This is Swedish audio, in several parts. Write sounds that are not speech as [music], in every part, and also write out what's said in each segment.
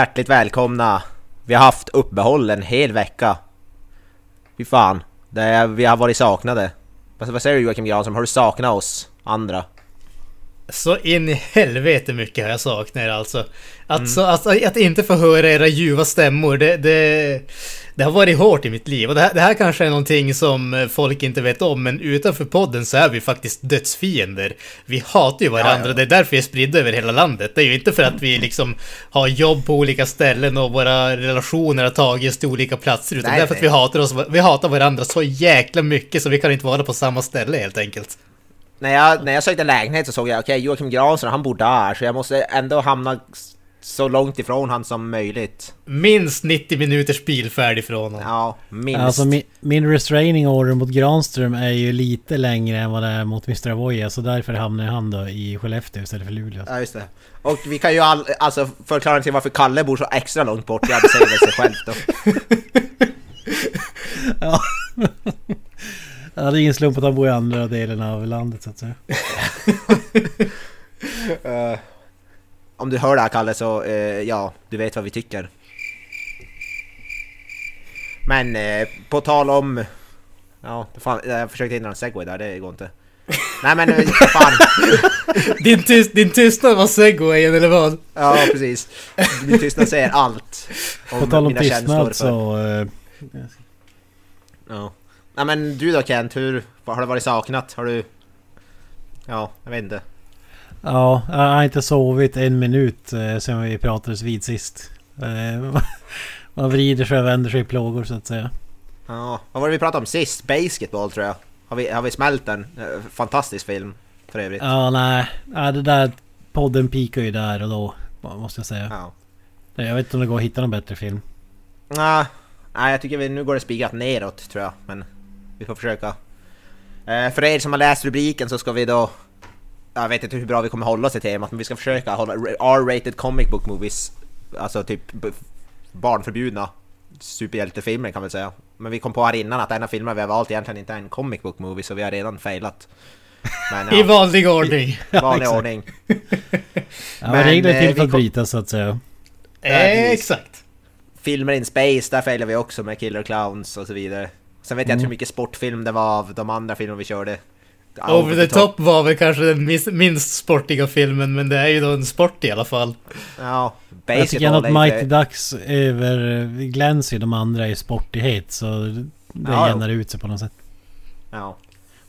Hjärtligt välkomna! Vi har haft uppehåll en hel vecka. Fy fan. Det är, vi har varit saknade. Vad, säger du Joakim Granström? Har du saknat oss andra? Så in i helvete mycket har jag saknat er alltså. Att, så, att, att inte få höra era ljuva stämmor, det, det, det har varit hårt i mitt liv. Och det här, det här kanske är någonting som folk inte vet om, men utanför podden så är vi faktiskt dödsfiender. Vi hatar ju varandra, Ja, ja. det är därför vi är spridda över hela landet. Det är ju inte för att vi liksom har jobb på olika ställen och våra relationer har tagits till olika platser, utan Nej, det är för att nej. vi hatar, oss, vi hatar varandra så jäkla mycket så vi kan inte vara på samma ställe helt enkelt. När jag, när jag sökte lägenhet så såg jag okej Joakim Granström han bor där så jag måste ändå hamna så långt ifrån han som möjligt. Minst 90 minuters bilfärd ifrån honom. Ja, minst. Alltså min, min restraining order mot Granström är ju lite längre än vad det är mot Mr. Avoya så därför hamnar han då i Skellefteå istället för Luleå. Ja just det. Och vi kan ju all, alltså förklara till varför Kalle bor så extra långt bort, ja det säger väl sig självt då. [laughs] Ja. [laughs] ja, det är ingen slump att han bor i andra delen av landet så att säga. [laughs] Eh, om du hör det här Kalle så, eh, ja, du vet vad vi tycker. Men eh, på tal om... Ja, fan, jag försökte hindra en segway där, det går inte. Nej men eh, fan, [laughs] Din, tyst, din tystnad var segwayen eller vad? ja precis. Min tystnad säger allt. På tal om mina känslor tystnad så... eh, Ja. Nej men du då Kent, hur, har du varit saknat? Har du... Ja, jag vet inte. Ja, jag har inte sovit en minut eh, sen vi pratades vid sist. Eh, [laughs] Man vrider sig och vänder sig i plågor så att säga. Ja, vad var det vi pratade om sist? Basketball tror jag. Har vi, har vi smält den? Eh, Fantastisk film för övrigt. Ja, nej. nej det där podden pikar ju där och då. Måste jag säga. Ja. Jag vet inte om det går att hitta någon bättre film. Nej, nej jag tycker vi, nu går det spikat neråt tror jag, men vi får försöka. Eh, för er som har läst rubriken så ska vi då... Jag vet inte hur bra vi kommer hålla oss till temat, men vi ska försöka hålla R-rated comic book movies, alltså typ barnförbjudna superhjältefilmer kan man säga. Men vi kom på här innan att en av filmerna vi har valt egentligen inte är en comic book movie, så vi har redan failat. Men [laughs] I ja, vanlig ordning. vanlig [laughs] exakt. ordning. [laughs] Ja, Men, regler eh, till vi för att brytas så att säga. Ja, Eh, exakt. Filmer in space, där failar vi också med Killer Clowns och så vidare. Sen vet jag inte hur mycket sportfilm det var av de andra filmerna vi körde. Over the top var väl kanske den minst, sportiga filmen, men det är ju då en sport i alla fall. Ja, Jag tycker ändå att Mighty. Ducks överglänser ju de andra i sportighet så det Ja, jämnar ut sig på något sätt. Ja.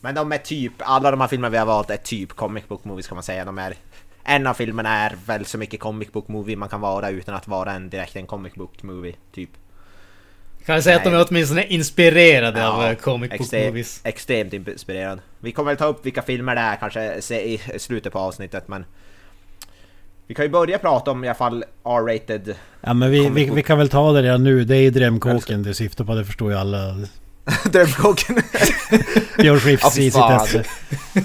Men de är typ, alla de här filmerna vi har valt är typ comic book movies kan man säga. De är... En av filmerna är väl så mycket comic book movie man kan vara utan att vara en direkt en comic book movie, typ. Kan jag säga att de Nej. är åtminstone inspirerade Ja, av eh, comic book extre- movies. Extremt inspirerad. Vi kommer väl ta upp vilka filmer det är kanske i slutet på avsnittet men... Vi kan ju börja prata om i alla fall R-rated Ja men vi, vi, vi kan väl ta det redan nu. Det är ju drömkåken det syftar på. Det förstår ju alla. [laughs] Drömkåken. [laughs] Rips fy i sitt fan. esse.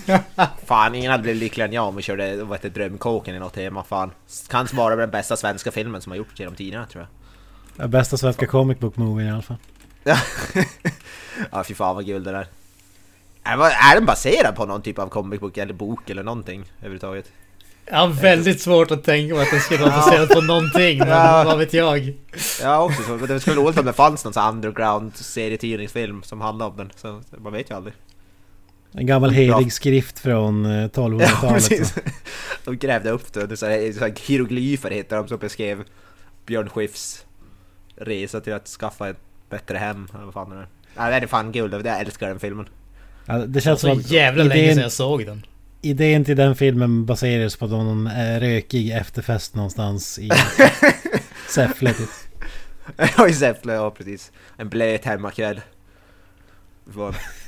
[laughs] Fan, ingen hade blivit lyckligare än jag om vi körde vad heter, Drömkåken i något tema. Fan. Kan vara den bästa svenska filmen som har gjorts genom tiderna tror jag. Ja, Bästa svenska comic book movie i alla fall. Ja, [laughs] fy fan vad guld det där. Är, den baserad på någon typ av comic book eller bok eller någonting överhuvudtaget? Jag har väldigt svårt att tänka mig att den skulle vara [laughs] baserad på någonting, men Ja. vad vet jag? Ja också så, men det skulle vara roligt om det fanns någon sån underground serietidningsfilm som handlade om den. Så man vet ju aldrig. En gammal helig skrift från eh, Ja 1200-talet. precis. De grävde upp det, det är så här, så här hieroglyfer heter de som beskrev Björn Skifs resa till att skaffa ett bättre hem, eller vad fan det är. Nej det är fan guld, jag älskar den filmen. ja, det känns Så som att jävla länge idén, sedan jag såg den. idén till den filmen baseras på någon eh, rökig efterfest någonstans i [laughs] Säffle typ. Ja i Säffle, ja precis. En blöt hemmakväll.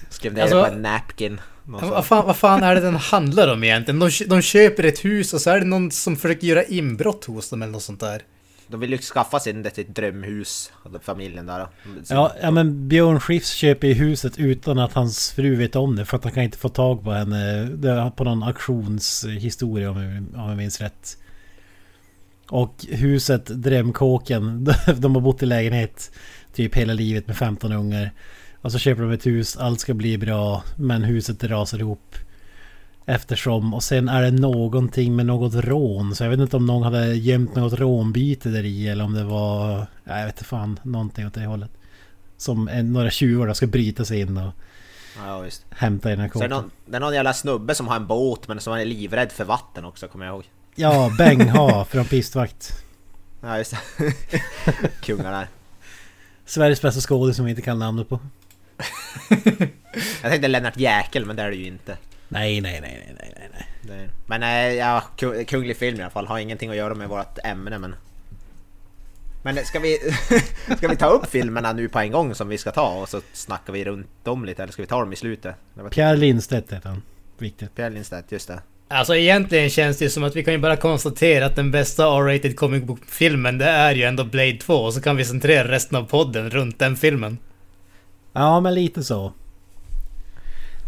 Skrev ner Alltså- det på en napkin. Vad fan, vad fan är det den handlar om egentligen? De, de köper ett hus och så är det någon som försöker göra inbrott hos dem eller något sånt där de vill ju skaffa sig ett drömhus, familjen där. Så, Ja, ja men Björn Skifs köper ju huset utan att hans fru vet om det. För att han kan inte få tag på henne. Eh, det är på någon auktionshistoria om jag, om jag minns rätt. Och huset, drömkåken, [laughs] de har bott i lägenhet typ hela livet med 15 ungar. Och så köper de ett hus, allt ska bli bra, men huset rasar ihop. Eftersom, och sen är det någonting med något rån. Så jag vet inte om någon hade gömt något rånbyte där i eller om det var... ja, Jag vet inte fan, någonting åt det hållet. Som en, några tjuvar ska bryta sig in och ja, visst. hämta den här det kåken. någon, det är någon jävla snubbe som har en båt men som är livrädd för vatten också, kommer jag ihåg. Ja, Beng Ha från Pistvakt. Ja, just det. [laughs] Kungar där. Sveriges bästa skådis som vi inte kan namnet på. Jag tänkte Lennart Jäkel, men det är det ju inte. Nej, nej, nej, nej, nej, nej, nej. Men eh, ja, ku- kunglig film i alla fall. Har ingenting att göra med vårt ämne men... Men ska vi, [laughs] ska vi ta upp filmerna nu på en gång som vi ska ta och så snackar vi runt dem lite eller ska vi ta dem i slutet? Pierre Lindstedt heter han. Viktigt. Pierre Lindstedt, just det. Alltså egentligen känns det som att vi kan ju bara konstatera att den bästa R-rated comic book-filmen det är ju ändå Blade 2 och så kan vi centrera resten av podden runt den filmen. Ja, men lite så.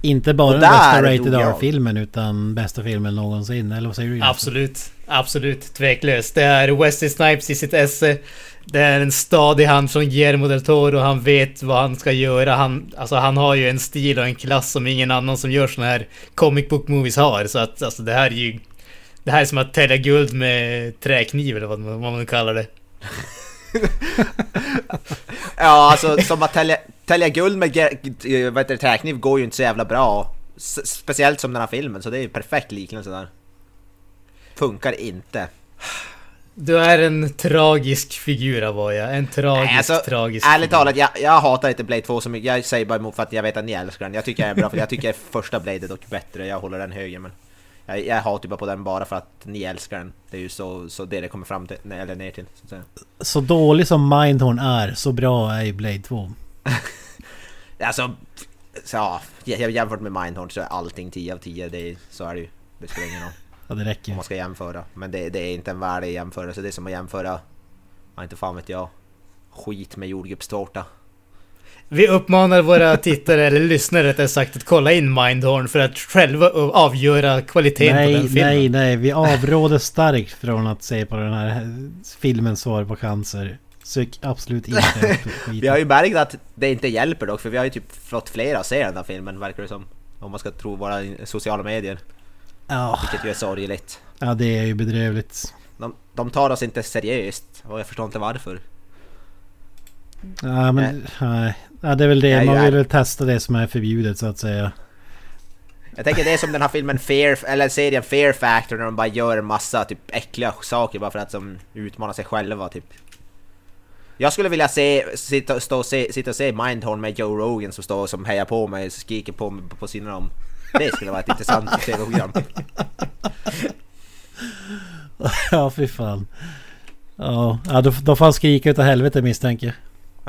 Inte bara den bästa Rated. R-filmen utan bästa filmen någonsin. Eller vad säger du? Absolut, absolut, tveklöst. Det är Wesley Snipes i sitt esse. Det är en stadig hand från Guillermo del Toro. Han vet vad han ska göra. Han, alltså, han har ju en stil och en klass som ingen annan som gör såna här comic book movies har. Så att alltså, det här är ju... Det här är som att tälja guld med träkniv eller vad man, vad man kallar det. [laughs] Ja, alltså som att tälja, tälja guld med eh, vad heter det, träkniv går ju inte så jävla bra. Speciellt som den här filmen, så det är ju perfekt liknelse där. Funkar inte. Du är en tragisk figur Avoya. En tragisk, Nej, alltså, tragisk Ärligt figur. talat, jag, jag hatar inte Blade 2 så mycket. Jag säger bara emot för att jag vet att ni älskar den. Jag tycker den är bra, för jag tycker första Blade är dock bättre. Jag håller den högre, men... Jag, jag hatar bara på den bara för att ni älskar den. Det är ju så, så det det kommer fram till, eller ner till. Så att säga. Så dålig som Mindhorn är, så bra är ju Blade 2. [laughs] Alltså, så, ja, jä- jämfört med Mindhorn så är allting 10 av 10. Det är, så är det ju. Det spelar ingen roll Ja, det räcker om man ska jämföra. Men det, det är inte en värdig jämförelse. Det är som att jämföra, ja, inte fan vet jag, skit med jordgubbstårta. Vi uppmanar våra [laughs] tittare, eller lyssnare rättare sagt, att kolla in Mindhorn för att själva avgöra kvaliteten på den Nej, filmen. nej, nej. Vi avråder starkt från att se på den här filmen Svar på cancer. Sök absolut inte. [laughs] Vi har ju märkt att det inte hjälper dock, för vi har ju typ fått flera att se den här filmen, verkar det som. Om man ska tro våra sociala medier, Ja, vilket ju är sorgligt. ja, det är ju bedrövligt. De, de tar oss inte seriöst, och jag förstår inte varför. Ja, men nej. Ja, det är väl det. Nej, Man vill väl testa det som är förbjudet så att säga. Jag tänker det är som den här filmen Fear, eller serien Fear Factor när de bara gör en massa typ äckliga saker bara för att de utmanar sig själva typ. Jag skulle vilja se, sitta, stå och se, sitta och se Mindhorn med Joe Rogan som står som hejar på mig, skriker på mig på sidan om. Det skulle vara ett intressant [laughs] tv-program. [laughs] ja, fy fan. Ja, ja då, då får skrika utav helvete misstänker jag.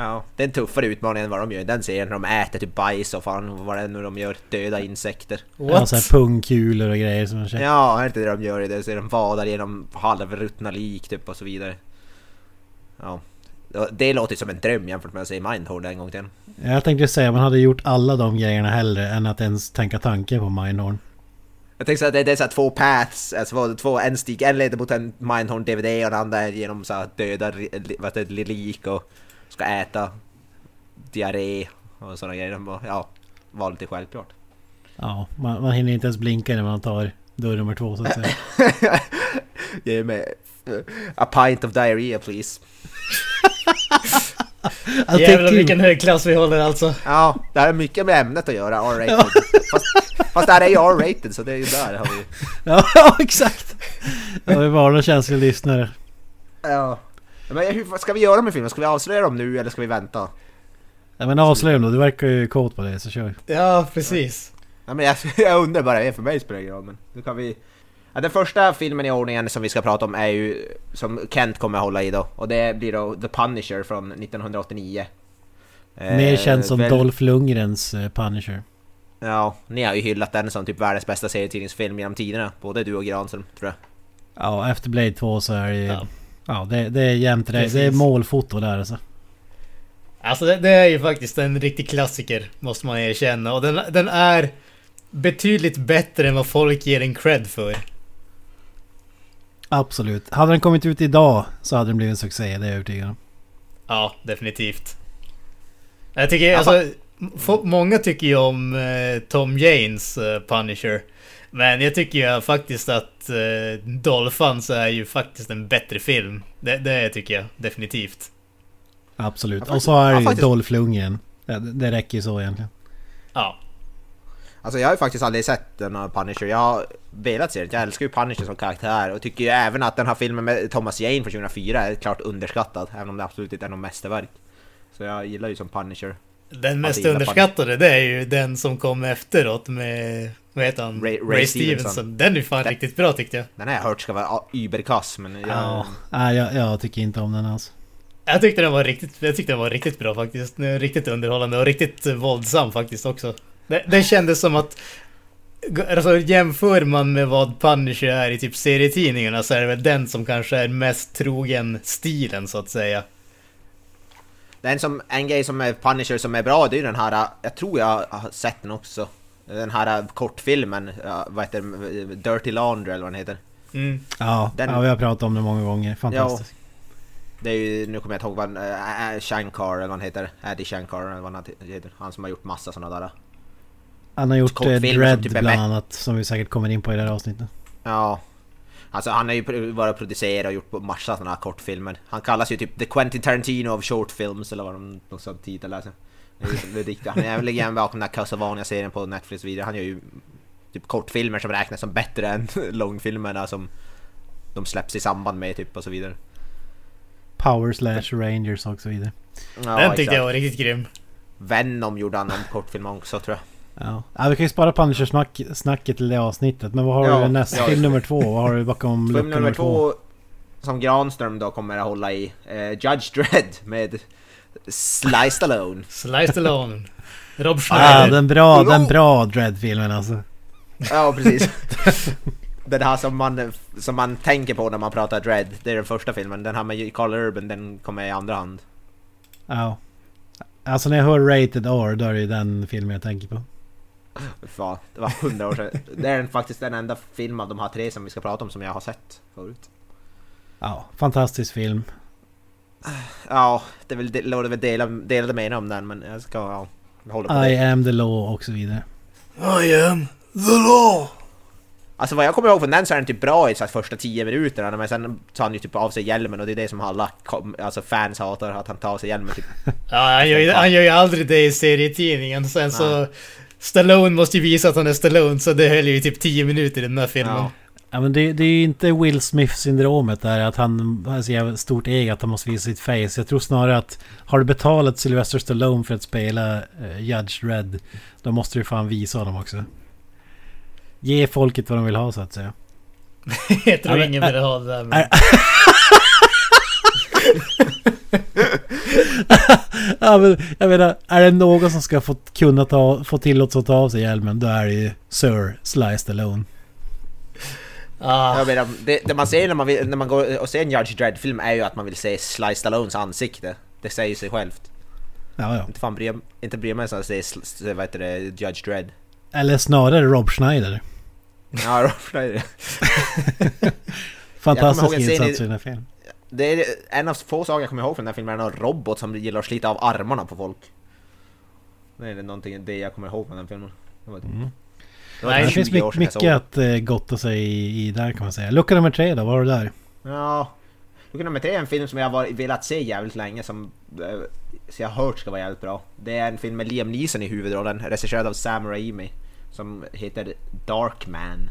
Ja, det är en tuffare utmaning än vad de gör i den serien när de äter typ bajs och fan vad det är nu de gör, döda insekter. Ja, What? så här pungkulor och grejer som man känner. Ja, är inte det de gör i det? Så de vadar genom halvruttna lik typ och så vidare. Ja. Det låter som en dröm jämfört med att se Mindhorn en gång till. Jag tänkte säga man hade gjort alla de grejerna hellre än att ens tänka tanken på Mindhorn. Jag tänkte att det det är så två paths, alltså två, en stig, en leder mot en Mindhorn DVD och den andra genom så döda vad det, lik och ska äta diarré och sådana grejer. Ja, var lite självklart. Ja, man, man hinner inte ens blinka när man tar dörr nummer två så att säga. [laughs] Ge mig a pint of diarrhea please. Jävlar vilken hög klass vi håller alltså. Ja, det här är mycket med ämnet att göra, R-rated. Fast, fast det här är ju R-rated så det är ju där har vi... Ja, [laughs] ja, exakt! Jag vill varna känsliga lyssnare. Ja. Men hur vad ska vi göra med filmen? Ska vi avslöja dem nu eller ska vi vänta? Ja, men avslöja då, du verkar ju kåt på det så kör. Ja, precis. Ja, men jag, [laughs] jag undrar bara, för mig spelar det ingen roll men nu kan vi... Ja, den första filmen i ordningen som vi ska prata om är ju som Kent kommer hålla i då och det blir då The Punisher från 1989. Eh, Mer känd som väl- Dolph Lundgrens eh, Punisher. Ja, ni har ju hyllat den som typ världens bästa serietidningsfilm genom tiderna. Både du och Granström tror jag. Ja, efter Blade 2 så är det ju Ja. Ja, det, det är jämnt det. Det är målfoto där alltså. Alltså det, det är ju faktiskt en riktig klassiker, måste man erkänna. Och den, den är betydligt bättre än vad folk ger en cred för. Absolut. Hade den kommit ut idag så hade den blivit en succé, det är jag övertygad om. Ja, definitivt. Jag tycker, Ja, alltså, många tycker ju om eh, Tom Janes eh, Punisher. Men jag tycker ju faktiskt att eh, Dolphins är ju faktiskt en bättre film. Det, det tycker jag definitivt. Absolut. Ja, Och så är det ju. Dolph Lundgren. Det, det räcker ju så egentligen. Ja, Alltså jag har ju faktiskt aldrig sett den här Punisher. Jag har velat se den. Jag älskar ju Punisher som karaktär och tycker ju även att den här filmen med Thomas Jane från 2004 är klart underskattad. Även om det absolut inte är något mästerverk. Så jag gillar ju som Punisher. den mest underskattade det är ju den som kom efteråt med, vad heter han? Ray- Ray, Ray Stevenson. Stevenson. Den är ju fan Den- riktigt bra tyckte jag. Den har jag hört ska vara ja, überkass men jag... Ja. Nej, jag, jag tycker inte om den alls. Jag tyckte den var riktigt, jag tyckte den var riktigt bra faktiskt. Riktigt underhållande och riktigt våldsam faktiskt också. Det, det kändes som att Alltså jämför man med vad Punisher är i typ serietidningarna så är det väl den som kanske är mest trogen stilen så att säga. Den som, en grej som är Punisher som är bra det är ju den här, jag tror jag har sett den också. Den här kortfilmen, ja, vad heter den? Dirty Laundry eller vad den heter. Mm. Ja, Den- ja vi har pratat om det många gånger. Fantastiskt. Det är ju, nu kommer jag inte ihåg vad äh, Shankar eller vad han heter. Eddie Shankar eller vad han heter. Han som har gjort massa sådana där. Han har gjort eh, Kortfilmer som Dread typ är bland med- annat. Som vi säkert kommer in på i det här avsnittet. Ja. Alltså han har ju varit producerad och gjort på massa sådana här kortfilmer. Han kallas ju typ The Quentin Tarantino of short films eller vad de någon sån titel läser. Han är väl igen bakom den här Castlevania-serien på Netflix och vidare. Han gör ju typ kortfilmer som räknas som bättre än [laughs] långfilmerna som de släpps i samband med typ och så vidare. Power Slash Rangers och så vidare. Ja, den tyckte exakt. jag var riktigt grym. Venom gjorde han om kortfilm också tror jag. Ja. ja, vi kan ju spara Punisher-snacket till det avsnittet. Men vad har Ja, du nästa? ja. Film nummer två? Vad har du bakom lucka Film nummer två som Granström då kommer att hålla i. Eh, Judge Dredd med Sly Stallone. [laughs] Sliced Alone. Rob Schneider. den bra, den bra Dread-filmen alltså. Ja precis. [laughs] Den här som man, som man tänker på när man pratar Dredd, det är den första filmen. Den här med Carl Urban, den kommer i andra hand. Ja. Alltså när jag hör Rated R, då är det ju den filmen jag tänker på. Fan, det var hundra år sedan. Det är faktiskt den enda film av de här tre som vi ska prata om som jag har sett förut. Ja, fantastisk film. Ja, det råder väl dela, delade meningar om den men jag ska ja, hålla på I det. am the law och så vidare. I am the law. Alltså vad jag kommer ihåg från den så är den typ bra i så första 10 minuterna men sen tar han ju typ av sig hjälmen och det är det som alla kom, alltså fans hatar, att han tar av sig hjälmen typ. [laughs] Ja, han gör, ju, han gör ju aldrig det i serietidningen. Sen så... Stallone måste ju visa att han är Stallone, så det höll ju typ 10 minuter i den här filmen. Ja. Ja men det, det är ju inte Will Smith-syndromet där att han har så jävla stort ego att han måste visa sitt face. Jag tror snarare att har du betalat Sylvester Stallone för att spela eh, Judge Dredd då måste du fan visa honom också. Ge folket vad de vill ha så att säga. [laughs] Jag tror Ja, men- ingen vill ha det där. Men... [laughs] ja, men, jag menar, är det någon som ska få kunna ta, få tillåtelse att ta av sig hjälmen då är det ju Sir Sly Stallone. Ah, Jag menar, det, det man ser när man, vill, när man går och ser en Judge Dredd-film är ju att man vill se Sly Stallones ansikte. Det säger sig självt. Ja, ja. Inte fan bry, inte bry mig så att se sl- s- vad heter det, Judge Dredd. Eller snarare Rob Schneider. Ja, Rob Schneider. [laughs] Fantastisk i- insats i den här filmen. Det är en av få saker jag kommer ihåg från den här filmen, är en robot som gillar att slita av armarna på folk. Det är någonting, det jag kommer ihåg från den filmen. Det var, Mm. det var Nej, Det typ finns 20 år mycket, mycket att eh, gotta sig i, i där kan man säga. Lucka nummer tre då, vad har du där? Ja, Lucka nummer tre är en film som jag har velat se jävligt länge som eh, så jag har hört ska vara jävligt bra. Det är en film med Liam Neeson i huvudrollen, regisserad av Sam Raimi. Som heter Darkman.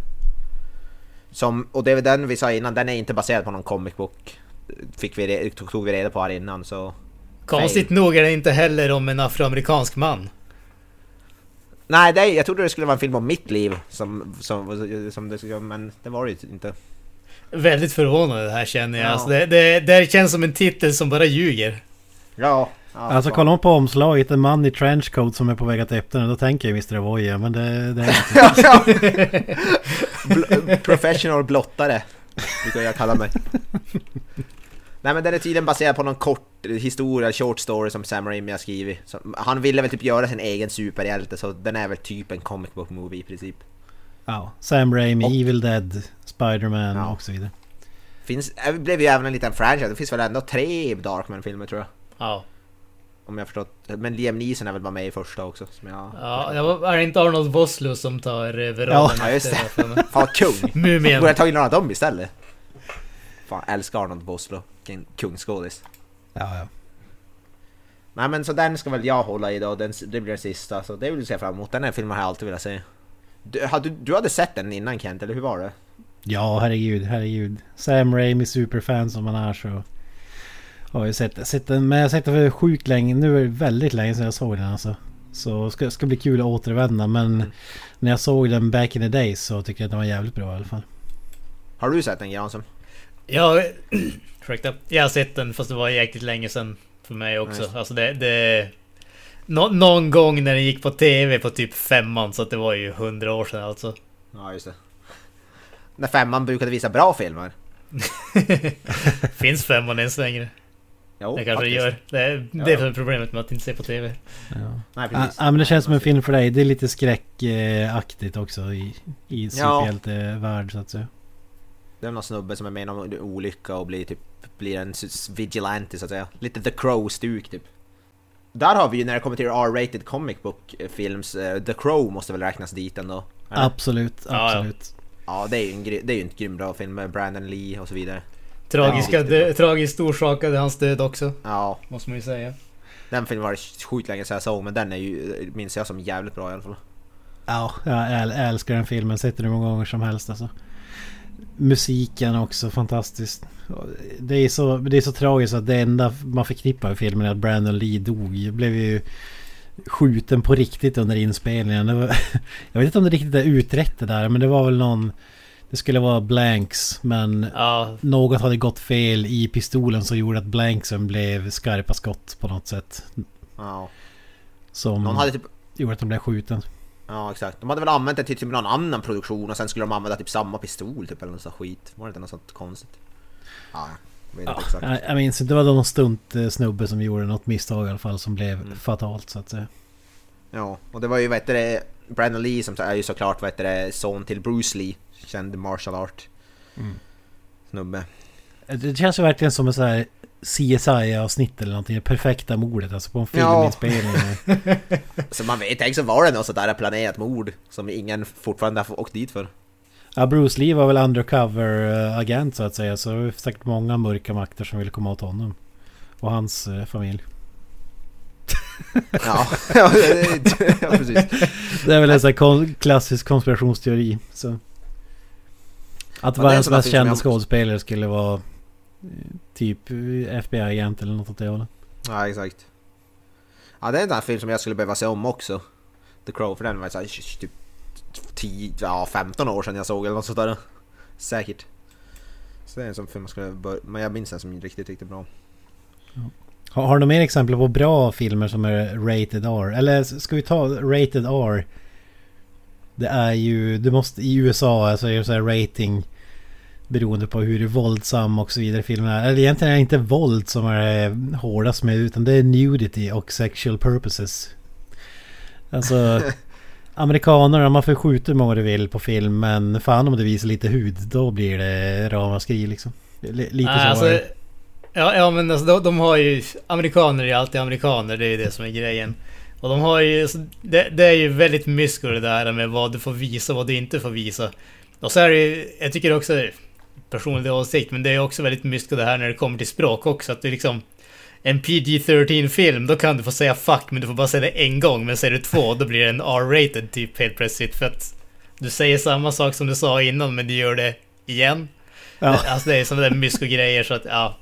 Som, och det är den vi sa innan, den är inte baserad på någon comic book. Fick vi, tog, vi reda på här innan så... konstigt nog är det inte heller om en afroamerikansk man. Nej, det, jag trodde det skulle vara en film om mitt liv som, som, som det skulle, men det var det ju inte. Väldigt förvånande det här känner jag. Ja. Alltså, det, det, det känns som en titel som bara ljuger. Ja. alltså kollar man på omslaget, en man i trenchcoat som är på väg att öppna den, då tänker jag Mr. Avoya, men det, det är inte. [laughs] Bl- professional blottare brukar jag kalla mig. [laughs] Nej men den är tydligen baserad på någon kort historia, short story som Sam Raimi har skrivit. Så han ville väl typ göra sin egen superhjälte så den är väl typ en comic book movie i princip. Ja, Sam Raimi, Och- Evil Dead, Spider-Man Ja. och så vidare. Finns, det blev ju även en liten franchise, det finns väl ändå tre Darkman-filmer tror jag. Ja. Om jag förstått. Men Liam Neeson är väl bara med i första också. Som jag... Ja, var, är det inte Arnold Vosloo som tar över Ja. rollen Ja, just det. Fan vad kung! [laughs] Mumien. Borde jag tagit någon av dem istället? Fan, älskar Arnold Vosloo. Vilken kungsskådis. Ja, ja. Nej men så den ska väl jag hålla i då, den, det blir den sista. Så det vill jag se fram emot. Den här filmen har jag alltid velat se. Du, hade, du hade sett den innan Kent, eller hur var det? Ja, herregud, herregud. Sam Raimi, superfan som han är så... Har jag sett, sett den, men jag har sett den för sjukt länge. Nu är det väldigt länge sedan jag såg den alltså. Så ska, ska bli kul att återvända men när jag såg den back in the days så tycker jag att den var jävligt bra i alla fall. Har du sett den Jansson? Ja, [clears throat] ursäkta. Jag har sett den fast det var jäkligt länge sedan för mig också. Nice. Alltså det... det nå, någon gång när den gick på TV på typ femman så att det var ju hundra år sedan alltså. Ja just det. När femman brukade visa bra filmer. [laughs] Finns femman ens längre? Jo, det kanske det faktiskt. gör. Det är Ja, det är ja. för problemet med att inte se på TV. Ja. Nej, Ja, precis. ja, men det känns som en film för dig. Det är lite skräckaktigt också i, i Ja. superhjältevärld så att säga. Det är någon snubbe som är med i någon olycka och blir typ blir en vigilante så att säga. Lite The Crow-stuk typ. Där har vi ju när det kommer till R-rated comic book eh, films, eh, The Crow måste väl räknas dit ändå? eller? Absolut, Ja, ja. absolut. Ja, det är ju en, det är ju en grym bra film med Brandon Lee och så vidare. Tragiska, Ja. dö, tragiskt orsakade hans död också. Ja, Måste man ju säga. den filmen var det sjukt länge sedan jag såg men den är ju, minns jag som jävligt bra i alla fall. Ja, jag äl- älskar den filmen. Sett den hur många gånger som helst alltså. Musiken också fantastiskt. Det är, så, det är så tragiskt att det enda man förknippar med filmen är att Brandon Lee dog. Jag blev ju skjuten på riktigt under inspelningen. Var, [laughs] jag vet inte om det riktigt är utrett det där men det var väl någon... Det skulle vara blanks men Ja, något hade gått fel i pistolen som gjorde att blanksen blev skarpa skott på något sätt. Ja. Som Någon hade typ gjorde att de blev skjuten. Ja exakt. De hade väl använt det till typ någon annan produktion och sen skulle de använda typ samma pistol typ eller något sånt skit. Var det inte något sånt konstigt? Ja, jag Ja, inte exakt. jag, jag minns inte, det var någon stunt eh, snubbe som gjorde något misstag i alla fall som blev Mm. fatalt så att säga. Ja, och det var ju vad heter det, Brandon Lee som är ju såklart vad heter det, son till Bruce Lee, känd martial art Mm. snubbe. Det känns ju verkligen som en sån här CSI-avsnitt eller någonting. Det perfekta mordet alltså på en Ja. filminspelning. [laughs] Så man vet, tänk så var det något sådär planerat mord som ingen fortfarande har åkt dit för. ja, Bruce Lee var väl undercover-agent så att säga. Så det var säkert många mörka makter som ville komma åt honom. Och hans eh, familj. Ja, [laughs] ja, ja precis. [laughs] Det är väl en sån kon- klassisk konspirationsteori. Så. Att Ja, världens mest kända skådespelare skulle vara eh, typ eh, FBI-agent eller något åt det hållet. Ja, exakt. Ja, det är en sån här film som jag skulle behöva se om också. The Crow, för den var så här, typ 10, ja 15 år sedan jag såg eller något sånt där. Säkert. Så det är en sån film jag skulle bör- men jag minns den som riktigt, riktigt bra. Har, har du mer exempel på bra filmer som är rated R? Eller ska vi ta rated R? Det är ju, du måste i USA alltså är det så rating beroende på hur våldsam och så vidare filmen är. Eller egentligen är det inte våld som är eh, hårdast med utan det är nudity och sexual purposes. Alltså [laughs] amerikaner, man får skjuta hur många du vill på film men fan om det visar lite hud då blir det ramaskri liksom. L- lite Nej, så alltså, ja, ja men alltså de, de har ju... Amerikaner är alltid amerikaner, det är ju det som är grejen. Och de har ju... alltså, Det, det är ju väldigt mysko det där med vad du får visa och vad du inte får visa. Och så är det ju... Jag tycker också... Personlig åsikt, men det är också väldigt mysko det här när det kommer till språk också. Att det är liksom... En PG-13 film, då kan du få säga fuck men du får bara säga det en gång. Men säger du två, då blir det en R-rated typ helt plötsligt. För att du säger samma sak som du sa innan men du gör det igen. Ja. [laughs] Alltså det är sådana där mysko-grejer så att ja.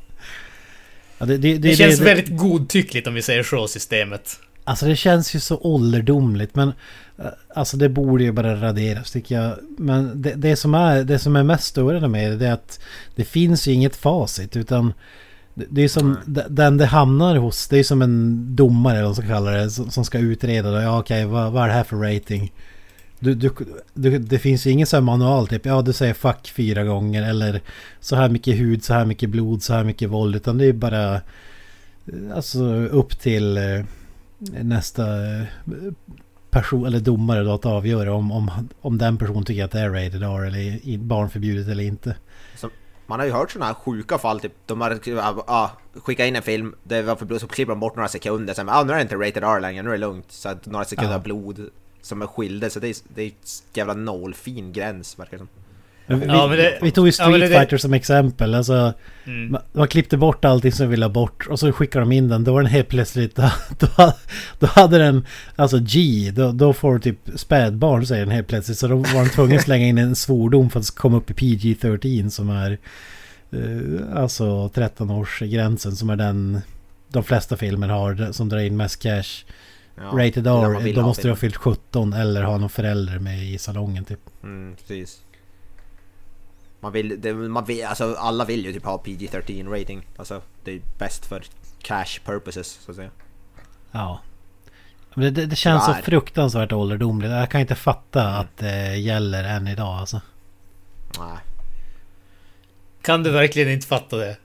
Ja, det, det, Det, känns väldigt godtyckligt om vi säger så, systemet. Alltså det känns ju så ålderdomligt men Alltså det borde ju bara raderas tycker jag. Men det, det, som, är, det som är mest störande med det det är att det finns ju inget facit utan det, det är som d- den det hamnar hos. Det är som en domare eller vad man ska kalla det som, ska utreda. Då. Ja okej vad, vad är det här för rating? Du, du, du, det finns ju ingen sån här manual typ, ja du säger fuck fyra gånger eller så här mycket hud, så här mycket blod, så här mycket våld. Utan det är bara eh, alltså upp till eh, nästa eh, person eller domare då att avgöra om, om, om den personen tycker att det är rated R eller barnförbjudet eller inte. Man har ju hört sådana här sjuka fall, typ de har ja, skickat in en film, det var för blod, så klipper de bort några sekunder, sen ah, nu är det inte rated R längre, nu är det lugnt. Så att några sekunder Ja. blod som är skilda, så det är, det är jävla nålfin gräns verkar det som. Vi, Ja, men det- vi tog ju ja, Street det- Fighter som exempel. Alltså, Mm. man, man klippte bort allting som vi ville ha bort och så skickade de in den. Då var den helt plötsligt... [laughs] Då, då, då hade den... Alltså G, då, då får du typ spädbarn säger den helt plötsligt. Så då var de tvungna att slänga in en svordom för att komma upp i PG-13 som är... eh, alltså 13-årsgränsen som är den... De flesta filmer har som drar in mest cash. Ja, Rated R, då måste du ha fyllt 17 eller ha någon förälder med i salongen typ. Mm, precis. Man vill, det, man vill, alltså alla vill ju typ ha PG-13 rating. Alltså det är bäst för cash purposes så att säga. Ja. Men det, det, det känns så Tyvärr. fruktansvärt ålderdomligt. Jag kan inte fatta Mm. att det gäller än idag alltså. Nej. Kan du verkligen inte fatta det?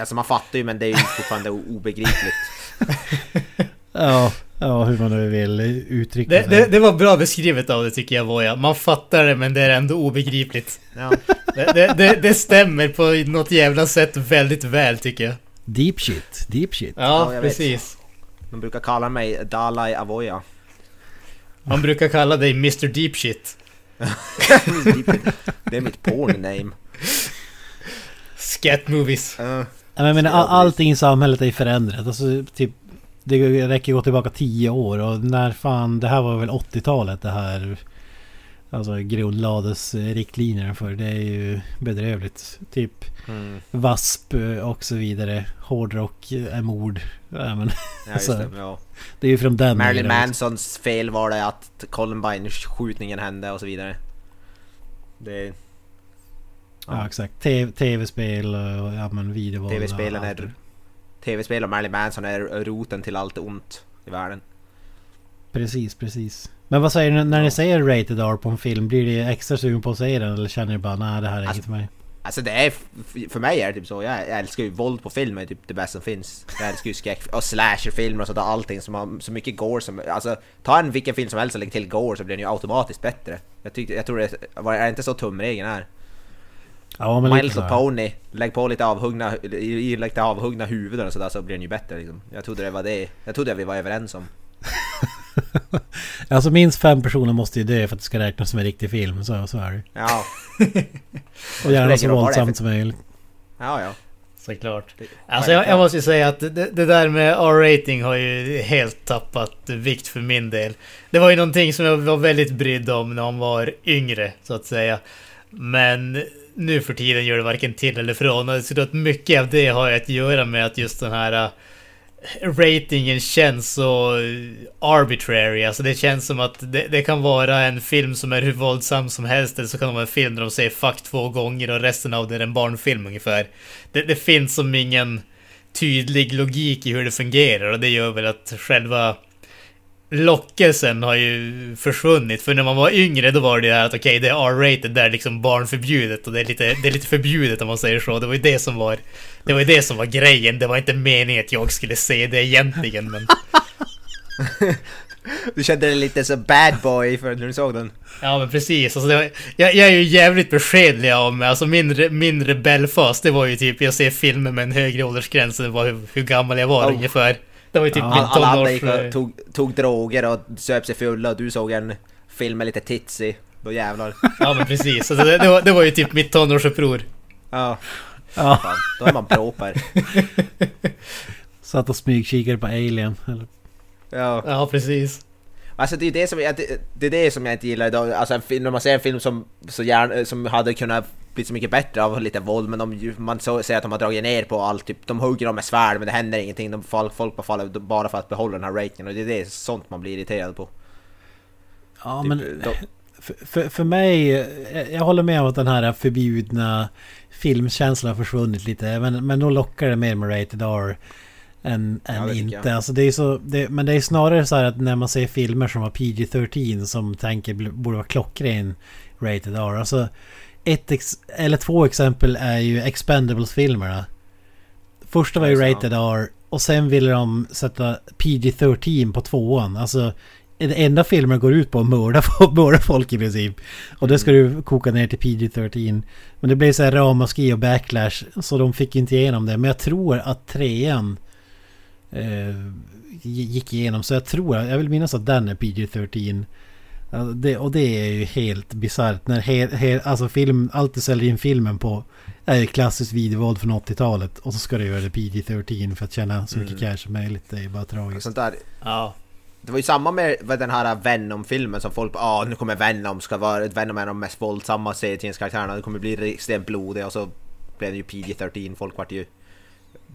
Alltså man fattar ju men det är ju fortfarande obegripligt. [laughs] Ja, ja hur man nu vill uttrycka Det, sig. det, det var bra beskrivet av det tycker jag Voja. Man fattar det men det är ändå obegripligt. Ja. Det, det, det, det stämmer på något jävla sätt väldigt väl tycker jag. Deep shit, deep shit. Ja, Ja, jag vet. precis. De brukar kalla mig Dalai Avoya. Man brukar kalla dig Mr Deep Shit. det är mitt porn name. Scat movies. Uh, jag menar, all, allting i samhället är ju förändrat. Alltså typ... Det räcker gå tillbaka tio år och när fan... Det här var väl 80-talet det här... Alltså grundlades eh, riktlinjerna för. Det är ju bedrövligt. Typ mm. VASP och så vidare. Hårdrock är mord. Ja, men Ja [laughs] Så- det, ja. det är ju från den Marilyn. Mansons fel var det att Columbine-skjutningen hände och så vidare. Det... Ja exakt. T- Tv-spel och ja, men videovåld. TV-spelen är... TV-spel och Marilyn Manson är roten till allt ont i världen. Precis, precis. Men vad säger ni när ni säger rated R på en film? Blir ni extra sugen på att säga den eller känner ni bara nej det här är Alltså, inget för mig? Alltså det är... För mig är det typ så. Jag, älskar ju våld på film är typ det bästa som finns. Jag älskar ju skräck och slasherfilmer och sådär. Allting som har så mycket gore som... Alltså ta en vilken film som helst och lägg till gore så blir den ju automatiskt bättre. Jag, tyckte, jag tror det är det inte så tumregeln är. Ja men Little så. Pony, lägg på lite avhuggna, lite avhuggna huvuden och sådär så blir den ju bättre liksom. Jag trodde det var det, jag trodde vi var överens om. [laughs] Alltså minst fem personer måste ju dö för att det ska räknas som en riktig film. Så, så är det Ja, [laughs] Och gärna så våldsamt som möjligt. ja, ja. Såklart. Alltså jag, jag måste ju säga att det, det där med R-rating har ju helt tappat vikt för min del. Det var ju någonting som jag var väldigt brydd om när man var yngre, så att säga. Men nu för tiden gör det varken till eller från. Och jag tror att mycket av det har att göra med att just den här ratingen känns så arbitrary. Alltså det känns som att det, det kan vara en film som är hur våldsam som helst eller så kan det vara en film där de säger fuck två gånger och resten av det är en barnfilm ungefär. Det, det finns som ingen tydlig logik i hur det fungerar och det gör väl att själva lockelsen har ju försvunnit. För när man var yngre då var det här att okej det är R-rated, det är liksom barnförbjudet och det är, lite, det är lite förbjudet om man säger så. Det var ju det som var Det var ju det som var grejen. Det var inte meningen att jag skulle se det egentligen men [laughs] Du kände dig lite så bad boy för när du såg den. Ja men precis, alltså var, jag, jag är ju jävligt beskedlig av mig. Alltså min, min rebellfas det var ju typ jag ser filmer med en högre åldersgräns än hur, hur gammal jag var Oh. ungefär. Det var ju typ Ja. min Alla, alla andra gick och tog, tog droger och söp sig fulla och du såg en film med lite tits i. Då jävlar. Ja men precis, alltså det, det, var, det var ju typ mitt tonårsuppror. Ja, Ja, fan. Då är man proper. [laughs] satt och smygkikade på Alien. Eller, Ja. Ja precis. Alltså det är det som jag, det, det är det som jag inte gillar idag. Alltså en film, när man ser en film som, så gärna, som hade kunnat bli så mycket bättre av lite våld men de, man så, säger att de har dragit ner på allt, typ, de hugger dem med svärd men det händer ingenting. De, folk, folk bara faller bara för att behålla den här ratingen och det är det, sånt man blir irriterad på. ja Typ, men de, för, för, mig, jag, jag håller med om att den här förbjudna filmkänslan har försvunnit lite. Men, men då lockar det mer med Rated R. än, Ja, än tycker inte. jag. Alltså det är så, det, men det är snarare så här att när man ser filmer som har PG-13 som tänker borde vara klockren rated R. Alltså ett eller två exempel är ju Expendables-filmerna. Första var ju rated R och sen ville de sätta PG-13 på tvåan. Alltså den enda filmen går ut på att mörda, folk- [laughs] mörda folk i princip. Och det ska du koka ner till PG-13. Men det blev så här ramaskri och backlash. Så de fick inte igenom det. Men jag tror att trean eh, gick igenom. Så jag tror, jag vill minnas att den är PG-13. Ja, det, och det är ju helt bisarrt. När he, he, alltså film, allt du säljer in filmen på är ju klassiskt videovåld från 80-talet. Och så ska du göra det PG-13 för att tjäna så mycket Mm. cash som möjligt. Det är ju bara tragiskt. Sånt där. Ja. Det var ju samma med den här Venom-filmen som folk bara ah nu kommer Venom, ska vara, Venom är de mest våldsamma serietidningskaraktärerna, det kommer bli extremt blodig och så blev det ju PG-13, folk vart ju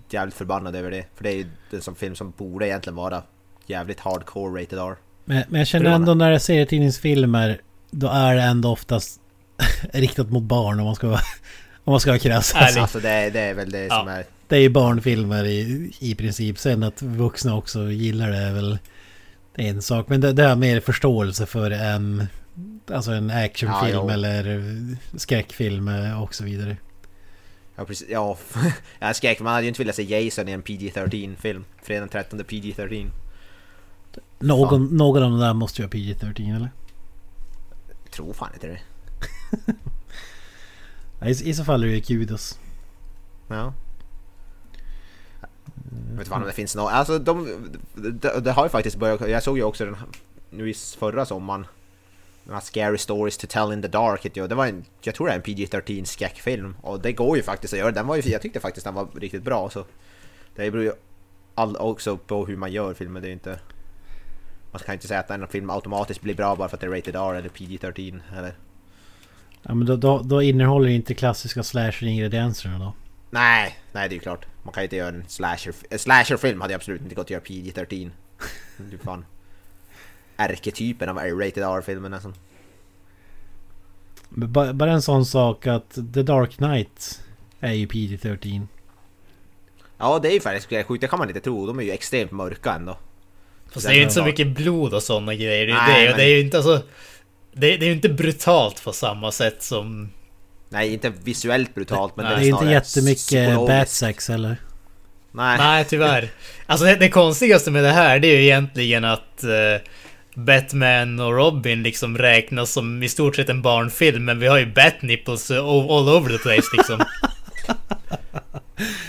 jävligt förbannade över det. För det är ju en sån film som borde egentligen vara jävligt hardcore rated R. Men, men jag känner ändå när det är serietidningsfilmer då är det ändå oftast [laughs] riktat mot barn om man ska vara, [laughs] om man ska vara krass. Alltså, Alltså det, det är väl det Ja. som är... det är ju barnfilmer i, i princip. Sen att vuxna också gillar det är väl en sak. Men det, det har mer förståelse för en, alltså en actionfilm Ja, eller skräckfilm och så vidare. Ja precis, ja. [laughs] jag skräck, man hade ju inte velat se Jason i en PG-13 film. Fredag den 13 PG-13. Någon, någon av de där måste ju ha PG-13 eller? Jag tror fan inte det. [laughs] I, I så fall är det Kudos. Ja. Jag vet fan om det finns något, alltså de, det, det har ju faktiskt börjat, jag såg ju också den nu i förra sommaren den här Scary Stories to Tell in the Dark heter det var en, jag tror det är en PG-13 skräckfilm och det går ju faktiskt att göra, den var ju, jag tyckte faktiskt den var riktigt bra så det beror ju all, också på hur man gör filmen, det är inte man kan inte säga att en film automatiskt blir bra bara för att det är rated R eller PG-13 eller Ja men då, då, då innehåller inte klassiska slasher-ingredienserna då. Nej, nej det är ju klart. Man kan ju inte göra en slasher... En slasherfilm hade jag absolut inte gått att göra PG-13. Det är fan... Ärketypen av rated R-filmen nästan. Men ba- Bara en sån sak att The Dark Knight är ju PG-13. Ja, det är ju faktiskt sjukt. Det kan man inte tro. De är ju extremt mörka ändå. Fast det är ju inte så mycket blod och sådana grejer. Det, är Nej, det, och det är ju inte alltså... Det, det är ju inte brutalt på samma sätt som... Nej, inte visuellt brutalt, men Nej. Det är inte jättemycket batsex eller? Nej. Nej, tyvärr. Alltså det, det konstigaste med det här, det är ju egentligen att... eh, Batman och Robin liksom räknas som i stort sett en barnfilm, men vi har ju Bat-nipples all, all over the place liksom. [laughs]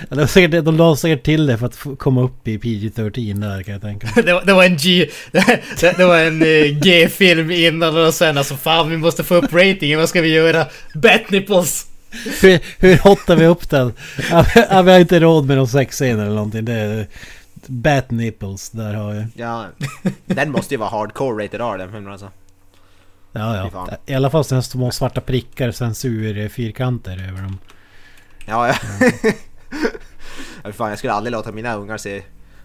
Ja, de, säkert, de la säkert till det för att få komma upp i PG-13 där kan jag tänka mig. [laughs] det, var, det var en G... [laughs] Det, det var en G-film innan och sen alltså fan vi måste få upp ratingen, vad ska vi göra? Bat-nipples! Hur, hur hotar vi upp den? Ja, vi har inte råd med någon sexscen eller någonting. Det är Bat Nipples, där har jag. Ja, den måste ju vara hardcore rated R den filmen alltså. Ja, fan. ja. I alla fall sådana små svarta prickar, censur, fyrkanter över dem. Ja, ja. Ja fan, jag skulle aldrig låta mina ungar se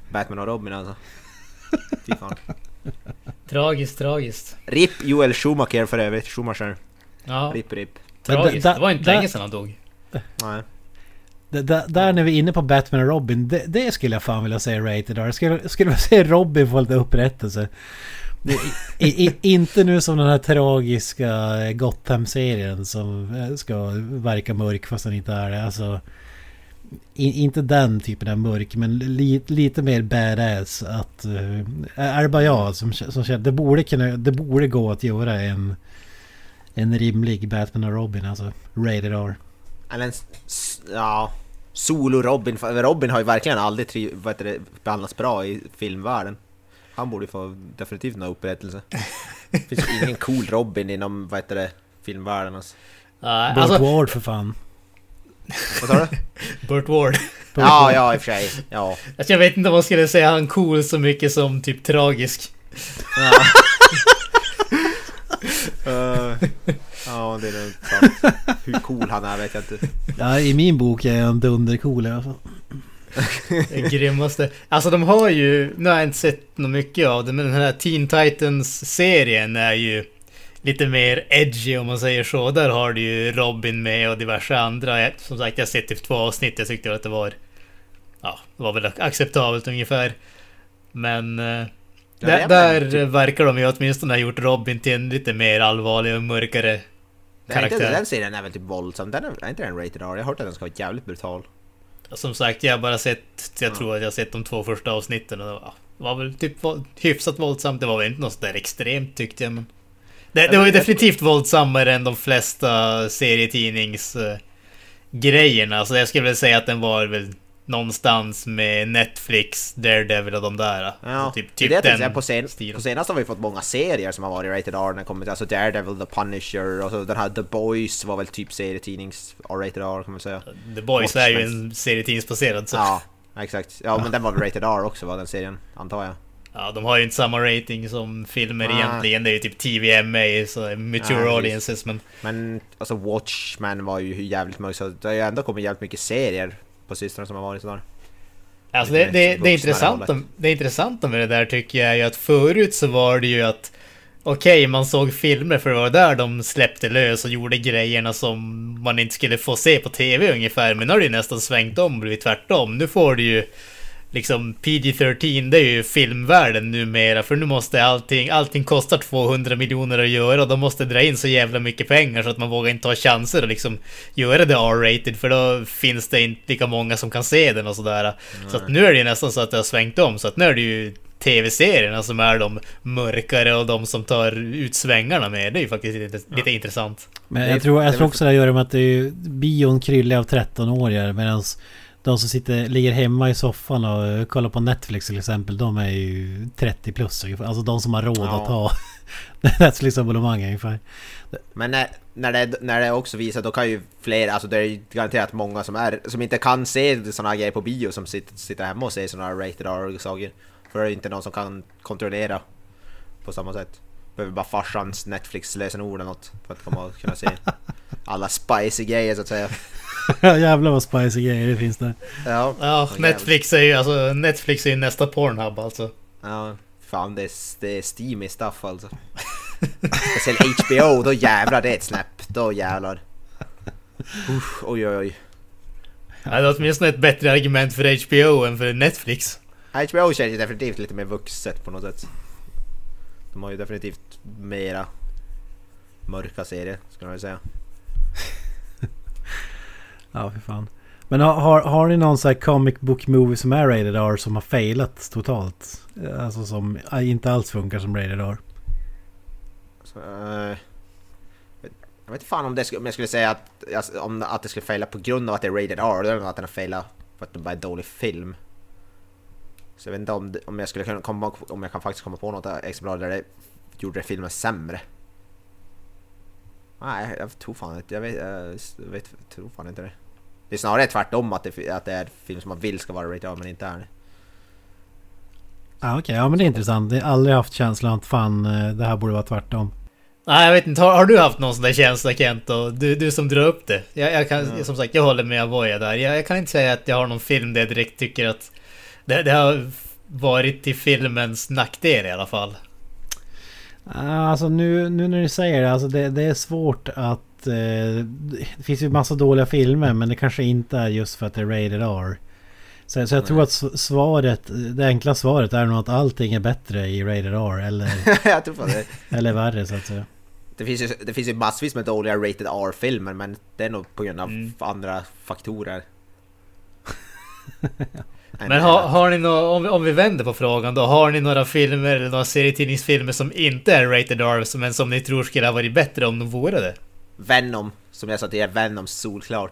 Batman och Robin alltså. Fy fan. Tragiskt, tragiskt. RIP Joel Schumacher för övrigt, Schumacher. Ja, RIP RIP. tragiskt. Det var inte länge sedan han dog. Nej. D- d- där när vi är inne på Batman och Robin, det, det skulle jag fan vilja se rated R. Jag skulle, jag skulle vilja se Robin få lite upprättelse. Det, i, i, inte nu som den här tragiska Gotham-serien som eh, ska verka mörk fast den inte är det. Alltså, i, inte den typen av mörk, men li, lite mer badass. Att, uh, är det bara jag som, som känner... Det borde, kunna, det borde gå att göra en, en rimlig Batman och Robin, alltså rated R. Eller en, s- ja, solo-Robin. För Robin har ju verkligen aldrig tri, vad heter det, behandlats bra i filmvärlden. Han borde få definitivt någon upprättelse. Det finns ingen cool Robin inom, vad heter det, filmvärlden alltså. Burt alltså, Ward för fan. Vad sa du? [laughs] Burt Ward. [laughs] Ja, ja i och för sig. Ja. Alltså, jag vet inte om man skulle säga han cool så mycket som typ tragisk. Ja, [laughs] Eh, ja det är nog sant. Hur cool han är vet jag inte. Ja, i min bok är han dundercool i alla fall. Det grymmaste. Alltså de har ju, nu har jag inte sett något mycket av det, men den här Teen Titans-serien är ju lite mer edgy om man säger så. Där har du ju Robin med och diverse andra. Som sagt, jag har sett typ två avsnitt. Jag tyckte att det var ja, det var väl acceptabelt ungefär. Men eh, Ja, där, där verkar de ju åtminstone ha gjort Robin till en lite mer allvarlig och mörkare inte, karaktär. den serien är väl typ våldsam, den är, är inte den rated R? Jag har hört att den ska vara jävligt brutal. Som sagt, jag har bara sett, jag Ja. tror att jag har sett de två första avsnitten och det var, var väl typ hyfsat våldsamt. Det var väl inte något sådär extremt tyckte jag men... Det, det var ju definitivt våldsammare än de flesta serietidnings eh, grejerna. Så jag skulle väl säga att den var väl någonstans med Netflix, Daredevil och de där. Ja, Så typ, det är typ det jag den säga. På, sen, stilen. på senast har vi fått många serier som har varit rated R när till alltså Daredevil, The Punisher och så den här The Boys var väl typ serietidnings rated R kan man säga. The Boys är ju Watchmen. en serietidningsbaserad så... Ja, exakt. Ja, men den var väl rated R också var den serien, antar jag. Ja, de har ju inte samma rating som filmer Nej. egentligen. Det är ju typ TVMA, så mature Nej, audiences men... Men alltså Watchmen var ju jävligt mörk så det har ju ändå kommit jävligt mycket serier på sistone som har varit sådär. Alltså det, det, det, hållet. det intressanta med det där tycker jag är ju att förut så var det ju att Okej, man såg filmer för det var där de släppte lös och gjorde grejerna som man inte skulle få se på TV ungefär. Men nu har det ju nästan svängt om och blivit tvärtom. Nu får du ju liksom PG-13, det är ju filmvärlden numera. För nu måste allting, allting kostar 200 miljoner att göra och de måste dra in så jävla mycket pengar så att man vågar inte ta chanser och liksom göra det R-rated för då finns det inte lika många som kan se den och sådär. Så att nu är det ju nästan så att det har svängt om. Så att nu är det ju TV-serierna som är de mörkare och de som tar ut svängarna med. Det är ju faktiskt lite, lite intressant. Men Det- jag tror, jag det tror också det gör med att det är bion kryllar av 13-åringar medan de som sitter, ligger hemma i soffan och kollar på Netflix till exempel, de är ju 30 plus ungefär. Alltså de som har råd Ja. att ha [laughs] Netflix-abonnemang ungefär. Men när, när, det, när det också visar, då kan ju fler, alltså det är ju garanterat många som är, som inte kan se såna här grejer på bio som sitter, sitter hemma och ser såna här rated R-saker. För det är inte någon som kan kontrollera på samma sätt. Behöver bara farsans Netflix-lösenord eller något för att komma och kunna se [laughs] alla spicy grejer så att säga. Jävlar vad spicy grejer det finns där. Ja, Ja, Netflix är ju alltså Netflix är ju nästa Pornhub alltså. ja fan det är, det är steamy stuff alltså. [laughs] Speciellt HBO, då jävlar det är ett snäpp. Då jävlar. Usch, oj oj oj. Ja, det är åtminstone ett bättre argument för HBO än för Netflix. HBO känns ju definitivt lite mer vuxet på något sätt. De har ju definitivt mera mörka serier, skulle jag vilja säga. Ja, för fan. Men har, har, har ni någon sån här comic book movie som är rated R som har failat totalt? Eh, alltså som eh, inte alls funkar som rated R. Så, jag vet inte fan om, det, om jag skulle säga att, alltså, om, att det skulle faila på grund av att det är rated R, eller att den har failat för att det bara är en dålig film. Så jag vet inte om, om jag skulle kunna komma, om jag kan faktiskt komma på något exemplar där det gjorde filmen sämre. Nej, jag tror fan inte, jag vet, jag vet, tror fan inte det. Det är snarare tvärtom att det, att det är film som man vill ska vara rated R men inte är det. Ja, Okej, ja men det är intressant. Jag har aldrig haft känslan att fan eh, det här borde vara tvärtom. Nej, jag vet inte. Har, har du haft någon sån där känsla Kent? Och du, du som drar upp det. Jag, jag kan, Mm. Som sagt, jag håller med Avoya där. Jag, jag kan inte säga att jag har någon film där jag direkt tycker att det, det har varit till filmens nackdel i alla fall. Ja, Alltså nu, nu när du säger det, alltså det, det är svårt att... Eh, det finns ju massa dåliga filmer men det kanske inte är just för att det är rated R. Så, så jag tror Nej. att s- svaret, det enkla svaret är nog att allting är bättre i rated R eller, [laughs] jag tror det. eller värre så att säga. Det finns, ju, det finns ju massvis med dåliga rated R-filmer men det är nog på grund av Mm. andra faktorer. [laughs] Men har, har ni nå om, vi- om vi vänder på frågan då. Har ni några filmer eller några serietidningsfilmer som inte är rated R men som ni tror skulle ha varit bättre om de vore det? Venom, som jag sa till er, Venom solklart.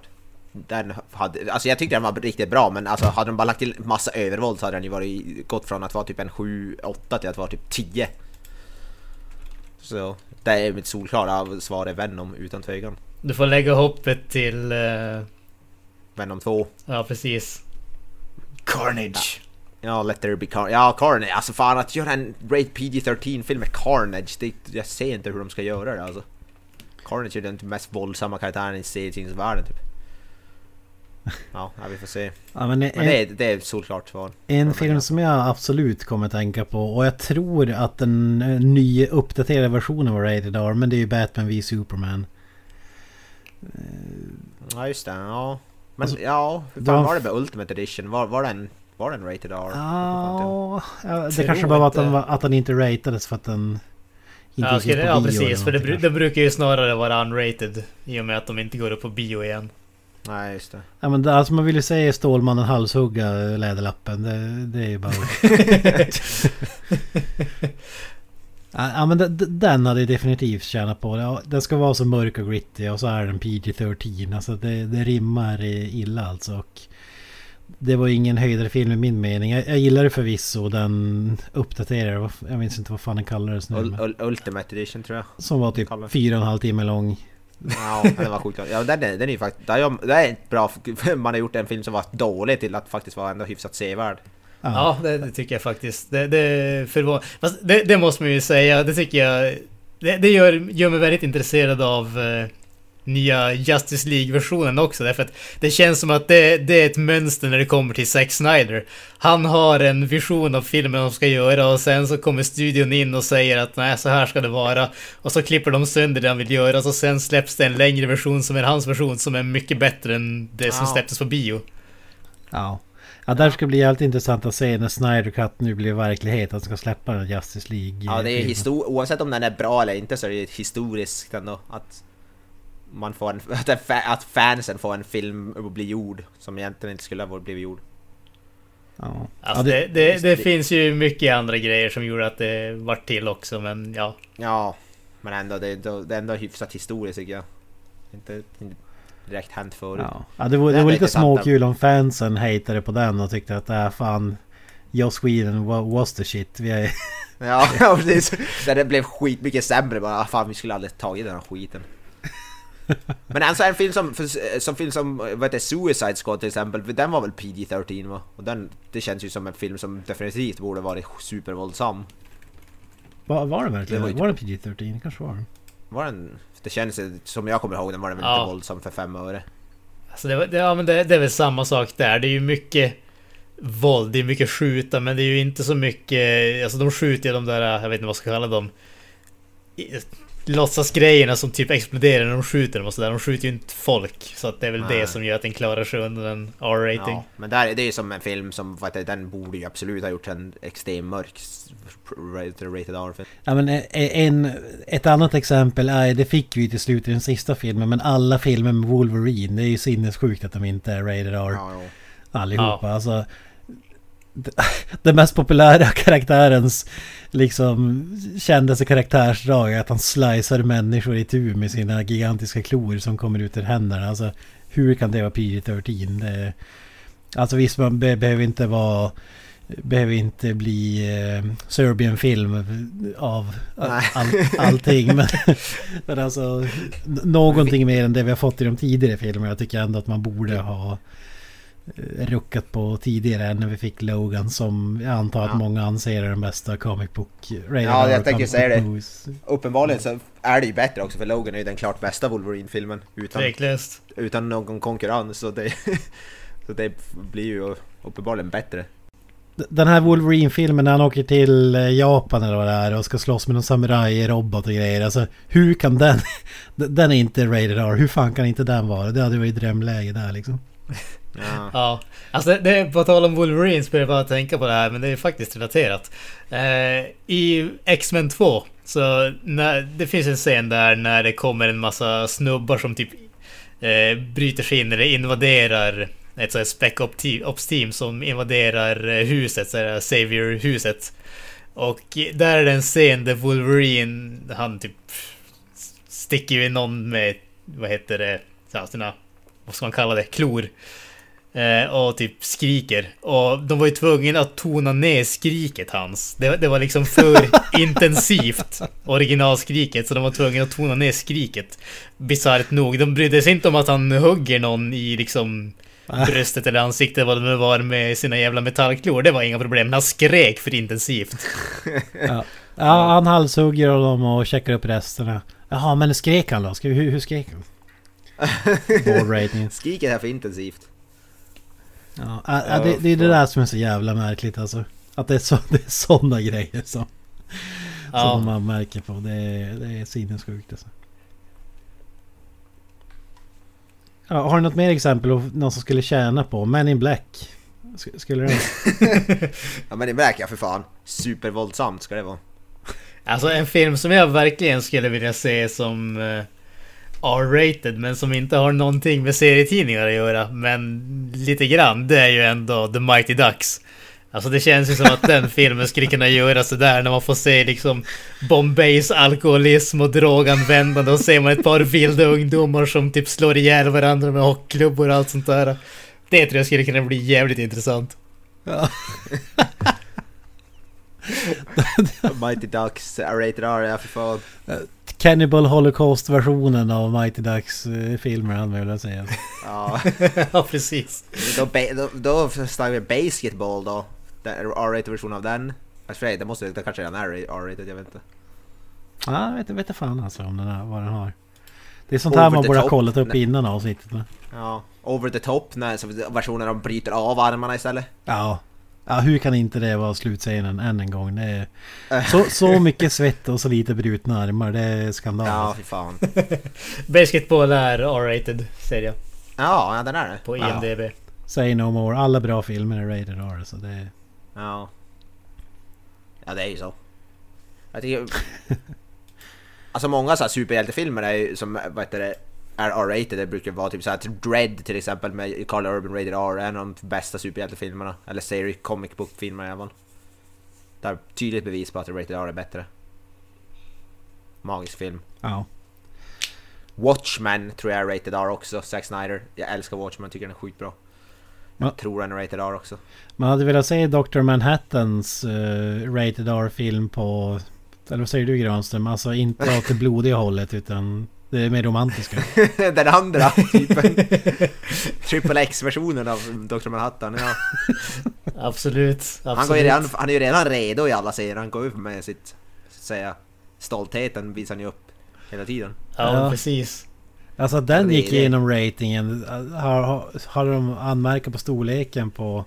Den hade, alltså jag tyckte den var riktigt bra men alltså hade de bara lagt till massa övervåld så hade den ju varit, gått från att vara typ en 7-8 till att vara typ 10. Så det är mitt solklara svar är Venom utan tvekan. Du får lägga hoppet till... eh, Venom 2. ja, precis. Carnage. Ja, Let There Be Carnage. Ja, Carnage. Alltså fan att göra en Rate PG-13 film med Carnage. Det, jag ser inte hur de ska göra det alltså. Carnage är den typ mest våldsamma karaktären i serietidningsvärlden typ. [laughs] Ja, vi får se. Ja, men en, Men det är, det är solklart svar. en film som jag absolut kommer tänka på och jag tror att den eh, nya uppdaterade versionen var rated R men det är ju Batman v Superman. Ja, just det. Ja. Men Alltså, ja, hur fan var- det med Ultimate Edition? Var, var den... Var den rated R? Ja, ja, det kanske bara var att den, inte. var, att den inte ratades för att den inte Ja, på ja precis. För det, kanske. det brukar ju snarare vara unrated. I och med att de inte går upp på bio igen. Nej, just det. Ja men det, alltså man vill ju se Stålmannen halshugga Läderlappen. Det, det är ju bara... [laughs] ja men den hade ju definitivt tjänat på det. Den ska vara så mörk och gritty och så är den PG-13. Alltså det, det rimmar i- illa alltså. Och det var ingen höjdare film i min mening. Jag, jag gillar det förvisso. Den uppdaterade. Jag minns inte vad fan den kallades nu. Ul- Ultimate Edition tror jag. Som var typ Kallar. fyra och en halv timme lång. Ja, den var sjukt Ja, den är, den är ju faktiskt... Det är, ett bra... [laughs] Man har gjort en film som var dålig till att faktiskt vara ändå hyfsat sevärd. Ja, det, det tycker jag faktiskt. Det, det, Fast det, det måste man ju säga, det tycker jag... Det, det gör, gör mig väldigt intresserad av eh, nya Justice League-versionen också. Därför att det känns som att det, det är ett mönster när det kommer till Zack Snyder. Han har en vision av filmen de ska göra och sen så kommer studion in och säger att nej, så här ska det vara. Och så klipper de sönder det han vill göra och sen släpps det en längre version som är hans version som är mycket bättre än det som släpptes på bio. Ja. Ja, där ska det bli jävligt intressant att se när Snyder Cut nu blir verklighet. Att ska släppa den Justice League. Ja, det är histor- Oavsett om den är bra eller inte så är det historiskt ändå att... Man får en, [laughs] att, det- fansen får en film att bli gjord som egentligen inte skulle ha blivit gjord. Ja. Alltså ja, det, det, det finns ju mycket andra grejer som gjorde att det vart till också, men ja. Ja, men ändå, det, det är ändå hyfsat historiskt tycker jag. Inte, inte direkt hänt förut. Ja. ja, det var, det Det var lite småkul om fansen hatade på den och tyckte att äh, fan Joss Whedon wa- was the shit. Vi är... [laughs] Ja, [laughs] precis. Det blev skitmycket sämre bara. Ah, fan, vi skulle aldrig tagit den här skiten. [laughs] Men alltså en film som, som film som, vad heter Suicide Squad till exempel, för den var väl PG-13 va? Och den, det känns ju som en film som definitivt borde varit supervåldsam. Var, var det verkligen? Det var var, ju det PG-13? Det kanske var den. Var den, det känns som jag kommer ihåg den var den väl Ja. inte våldsam för fem öre. Alltså det, var- det, ja, men det, det är väl samma sak där. Det är ju mycket våld, det är mycket skjuta, men det är ju inte så mycket... Alltså de skjuter ju de där, jag vet inte vad jag ska kalla dem. Låtsasgrejerna som typ exploderar när de skjuter dem och sådär. De skjuter ju inte folk. Så att det är väl Nej. det som gör att den klarar sig under en R-rating. Ja, men där, det är ju som en film som, vad heter det, den borde ju absolut ha gjort en extrem mörk rated R-film. Ja, men eh, en, ett annat exempel är, det fick vi till slut i den sista filmen, men alla filmer med Wolverine, det är ju sinnessjukt att de inte är rated R. Ja, ja. Allihopa. Alltså, d- [laughs] den mest populära [laughs] karaktärens liksom kändaste karaktärsdrag är att han slicear människor i tur med sina gigantiska klor som kommer ut ur händerna. Alltså hur kan det vara PG-13? Det, alltså visst man be, behöver inte vara Behöver inte bli eh, Serbian film av all, allting. [laughs] Men, men alltså någonting mer än det vi har fått i de tidigare filmerna. Jag tycker ändå att man borde ha ruckat på tidigare när vi fick Logan som jag antar att Ja. många anser är den bästa comic book rated Ja, jag tänker säga det. movies. Uppenbarligen så är det ju bättre också för Logan är ju den klart bästa Wolverine-filmen utan, Tveklöst. utan någon konkurrens så det, [laughs] så det blir ju uppenbarligen bättre. Den här Wolverine-filmen när han åker till eh, Japan eller vad det är och ska slåss med någon samurai-robot och grejer. Alltså hur kan den... [laughs] Den är inte rated R. Hur fan kan inte den vara? Det hade varit drömläge där liksom. [laughs] Ja. Ja, alltså det, är, på tal om Wolverine så börjar jag bara tänka på det här, men det är faktiskt relaterat. Eh, I X-Men 2, så när, det finns en scen där när det kommer en massa snubbar som typ eh, bryter sig in eller invaderar ett sånt här spec ops team som invaderar eh, huset, så här Savior-huset. Och där är det en scen där Wolverine, han typ sticker ju i någon med, vad heter det, sina, vad ska man kalla det, klor. Eh, och typ skriker. Och de var ju tvungna att tona ner skriket hans. Det, det var liksom för [laughs] intensivt, originalskriket, så de var tvungna att tona ner skriket. Bisarrt nog. De brydde sig inte om att han hugger någon i liksom bröstet eller ansiktet, vad det nu var, med sina jävla metallklor. Det var inga problem. Men han skrek för intensivt. [laughs] Ja. ja, han halshugger dem och checkar upp resterna. Jaha, men skrek han då? Hur, hur skrek han? [laughs] Board rating. Skriket är för intensivt. Ja, ja, ja, det, det är det där som är så jävla märkligt alltså. Att det är, så, det är sådana grejer som, Ja. som man märker på. Det är, det är sinnessjukt alltså. Ja, har du något mer exempel på någon som skulle tjäna på? Men in Black? Sk- Skulle det... [laughs] Ja men det märker jag för fan. Supervåldsamt ska det vara. Alltså en film som jag verkligen skulle vilja se som eh, R-rated men som inte har någonting med serietidningar att göra. Men lite grann. Det är ju ändå The Mighty Ducks. Alltså det känns ju som att den [laughs] filmen skulle kunna göra sådär när man får se liksom Bombays alkoholism och droganvändande och ser man ett par vilda ungdomar som typ slår ihjäl varandra med hockeyklubbor och allt sånt där. Det tror jag skulle kunna bli jävligt intressant. Ja. [laughs] [laughs] Mighty Ducks, R-rated R, ja för fan. Cannibal Holocaust-versionen av Mighty Ducks-filmer hade man velat säga. Ja. [laughs] ja precis. Då, då, då snackar vi basketball då. Den R-rated version av den. Alltså för det, det måste det kanske redan är R-rated, jag vet inte. Ja, jag vet, vet fan alltså om den här, vad den har. Det är sånt Over här man borde ha kollat upp innan avsnittet. Ja. Over the top, när så versionen de bryter av armarna istället. Ja. Ja, hur kan inte det vara slutscenen än en gång? Det är så, så mycket svett och så lite brutna armar. Det är skandal. Ja, fy fan. [laughs] Basketball är R-rated säger jag Ja, ja den är det. på Ja. IMDB. Say no more. Alla bra filmer är rated R. Så det är... Ja. Ja, det är ju så. Jag tycker... [laughs] alltså många så här superhjältefilmer är ju som, vad heter det, är R-rated. Det brukar vara typ så här Dread till exempel med Carl Urban Rated R. är En av de bästa superhjältefilmerna. Eller serie comic book filmer i alla fall. Där tydligt bevis på att Rated R är bättre. Magisk film. Ja. Watchmen tror jag är Rated R också, Zack Snyder. Jag älskar Watchmen, tycker den är skitbra. Jag Ja. tror den är Rated R också. Man hade velat se Dr. Manhattans uh, rated R-film på... Eller vad säger du Granström? Alltså inte åt det blodiga hållet utan det är mer romantiska. [laughs] Den andra [laughs] typen. Triple X-versionen av Dr. Manhattan, ja. Absolut. [laughs] absolut. Han, går ju redan, han är ju redan redo i alla serier, han går upp med sitt, så att säga, stoltheten visar han ju upp hela tiden. Ja, Ja. precis. Alltså den Det gick det. igenom ratingen. Har, har, har de anmärkt på storleken på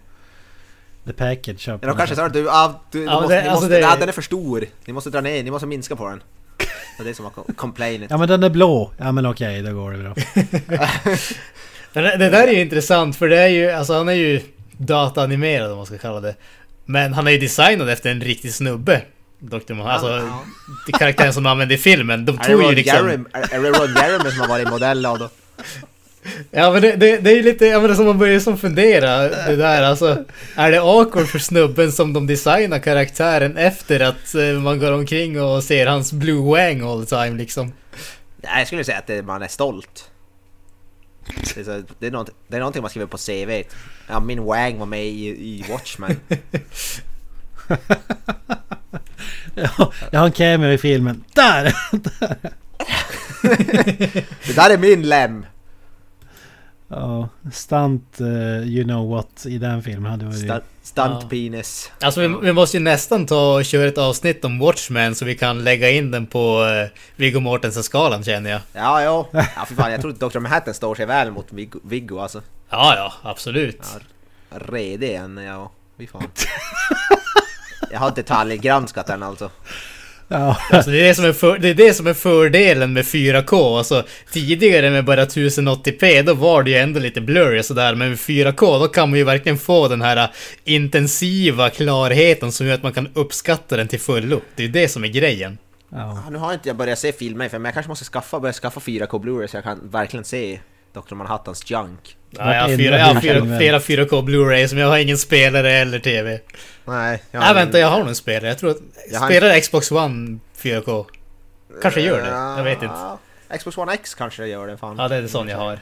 The Package? Ja, de kanske sa att du, ah, du, Ja, du måste, det- ni alltså måste, det- den är för stor. Ni måste dra ner, ni måste minska på den. [laughs] Det är det som var com- complainet. Ja men den är blå. Ja men okej, då går det bra. [laughs] [laughs] Det, där- det där är ju intressant för det är ju, alltså han är ju dataanimerad om man ska kalla det. Men han är ju designad efter en riktig snubbe. Dr. Mohammed. Alltså, Ja. karaktären som de använde i filmen. De tog ju liksom... Jeremy, är det Ron Jeremy som har varit modell av då? Ja men det, det, det är ju lite, ja men det är som man börjar som fundera det där alltså. Är det awkward för snubben som de designar karaktären efter att eh, man går omkring och ser hans blue wang all the time liksom? Nej, jag skulle säga att det, man är stolt. Det är, så, det, är något, det är någonting man skriver på CV. Ja, min Wang var med i, i Watchmen. [laughs] Ja, jag har en cameo i filmen. Där! [laughs] Det där är min lem! Ja, stunt uh, you know what i den filmen hade varit... Stunt, stunt Ja. penis. Alltså vi, vi måste ju nästan ta och köra ett avsnitt om Watchmen så vi kan lägga in den på eh, Viggo Mortensen-skalan känner jag. Ja, ja. Ja, för fan, jag tror att Dr. Manhattan står sig väl mot Viggo, Viggo alltså. Ja, ja, absolut. Ja, redig en, ja. Fy fan. Jag har detaljgranskat den alltså. Ja, Alltså det, är det, som är för, det är det som är fördelen med 4K. Alltså, tidigare med bara 1080p, då var det ju ändå lite blurry sådär. Men med 4K, då kan man ju verkligen få den här intensiva klarheten som gör att man kan uppskatta den till fullo. Det är det som är grejen. ja. Ja, nu har inte jag börjat se filmer för men jag kanske måste skaffa, börja skaffa 4K Blu-ray så jag kan verkligen se Dr. Manhattans junk. Ja, jag har fyra, jag har fyra, flera 4K Blu-rays, men jag har ingen spelare eller TV. Nej, jag Nej vänta, jag har nog en spelare. Jag tror att... Jag har en- Spelar Xbox One 4K? Kanske gör det, jag vet inte. Ja, Xbox One X kanske gör det fan. Ja, det är det sån jag har.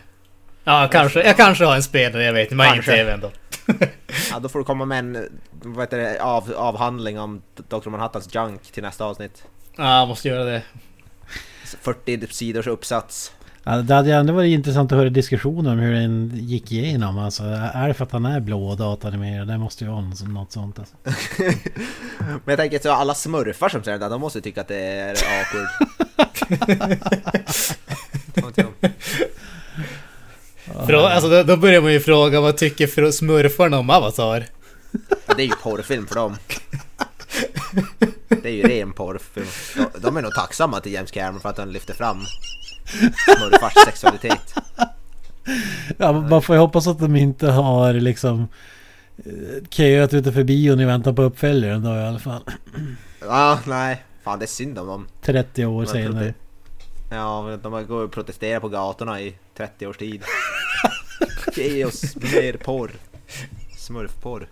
Ja, kanske. Jag kanske har en spelare, jag vet inte. Men jag har ingen. TV ändå. Ja, då får du komma med en vad heter det, av, avhandling om Dr. Manhattans junk till nästa avsnitt. Ja, jag måste göra det. 40 sidors uppsats. Ja, det hade ju ändå varit intressant att höra diskussioner om hur den gick igenom. Alltså, är det för att han är blå och datanimerad? Det måste ju vara något- sånt. Alltså. [laughs] Men jag tänker så alla smurfar som säger det där, de måste tycka att det är awkward. [laughs] Frå- alltså, då, då börjar man ju fråga vad tycker smurfarna om Avatar? Ja, det är ju porrfilm för dem. Det är ju ren porrfilm. De, de är nog tacksamma till James Cameron för att han lyfter fram smurfars sexualitet. Ja, man får ju hoppas att de inte har liksom eh, köat utanför bion i väntan på uppföljaren då i alla fall. Ja, nej. Fan det är synd om dem. 30 år senare. Ja, de har gått och protesterat på gatorna i 30 års tid. [laughs] Ge oss mer porr. Smurfporr.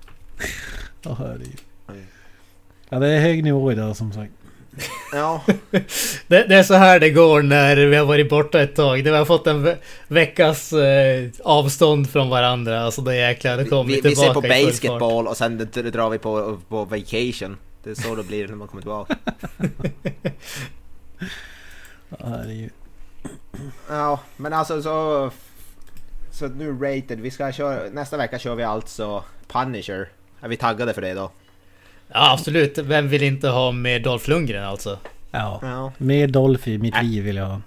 Ja, herregud. Ja, det är hög nivå idag som sagt. Ja, [laughs] Det, det är så här det går när vi har varit borta ett tag. Vi har fått en ve veckas eh, avstånd från varandra. Alltså det jäklar, det vi, kommer vi, tillbaka vi ser på basketball och sen drar vi på, på vacation. Det är så det blir när man kommer tillbaka. [laughs] Ja, men alltså så... Så nu rated, vi ska köra, nästa vecka kör vi alltså Punisher. Är vi taggade för det då? Ja absolut, vem vill inte ha med Dolph Lundgren alltså? Ja. Ja. Mer Dolph i mitt Äh. liv vill jag ha.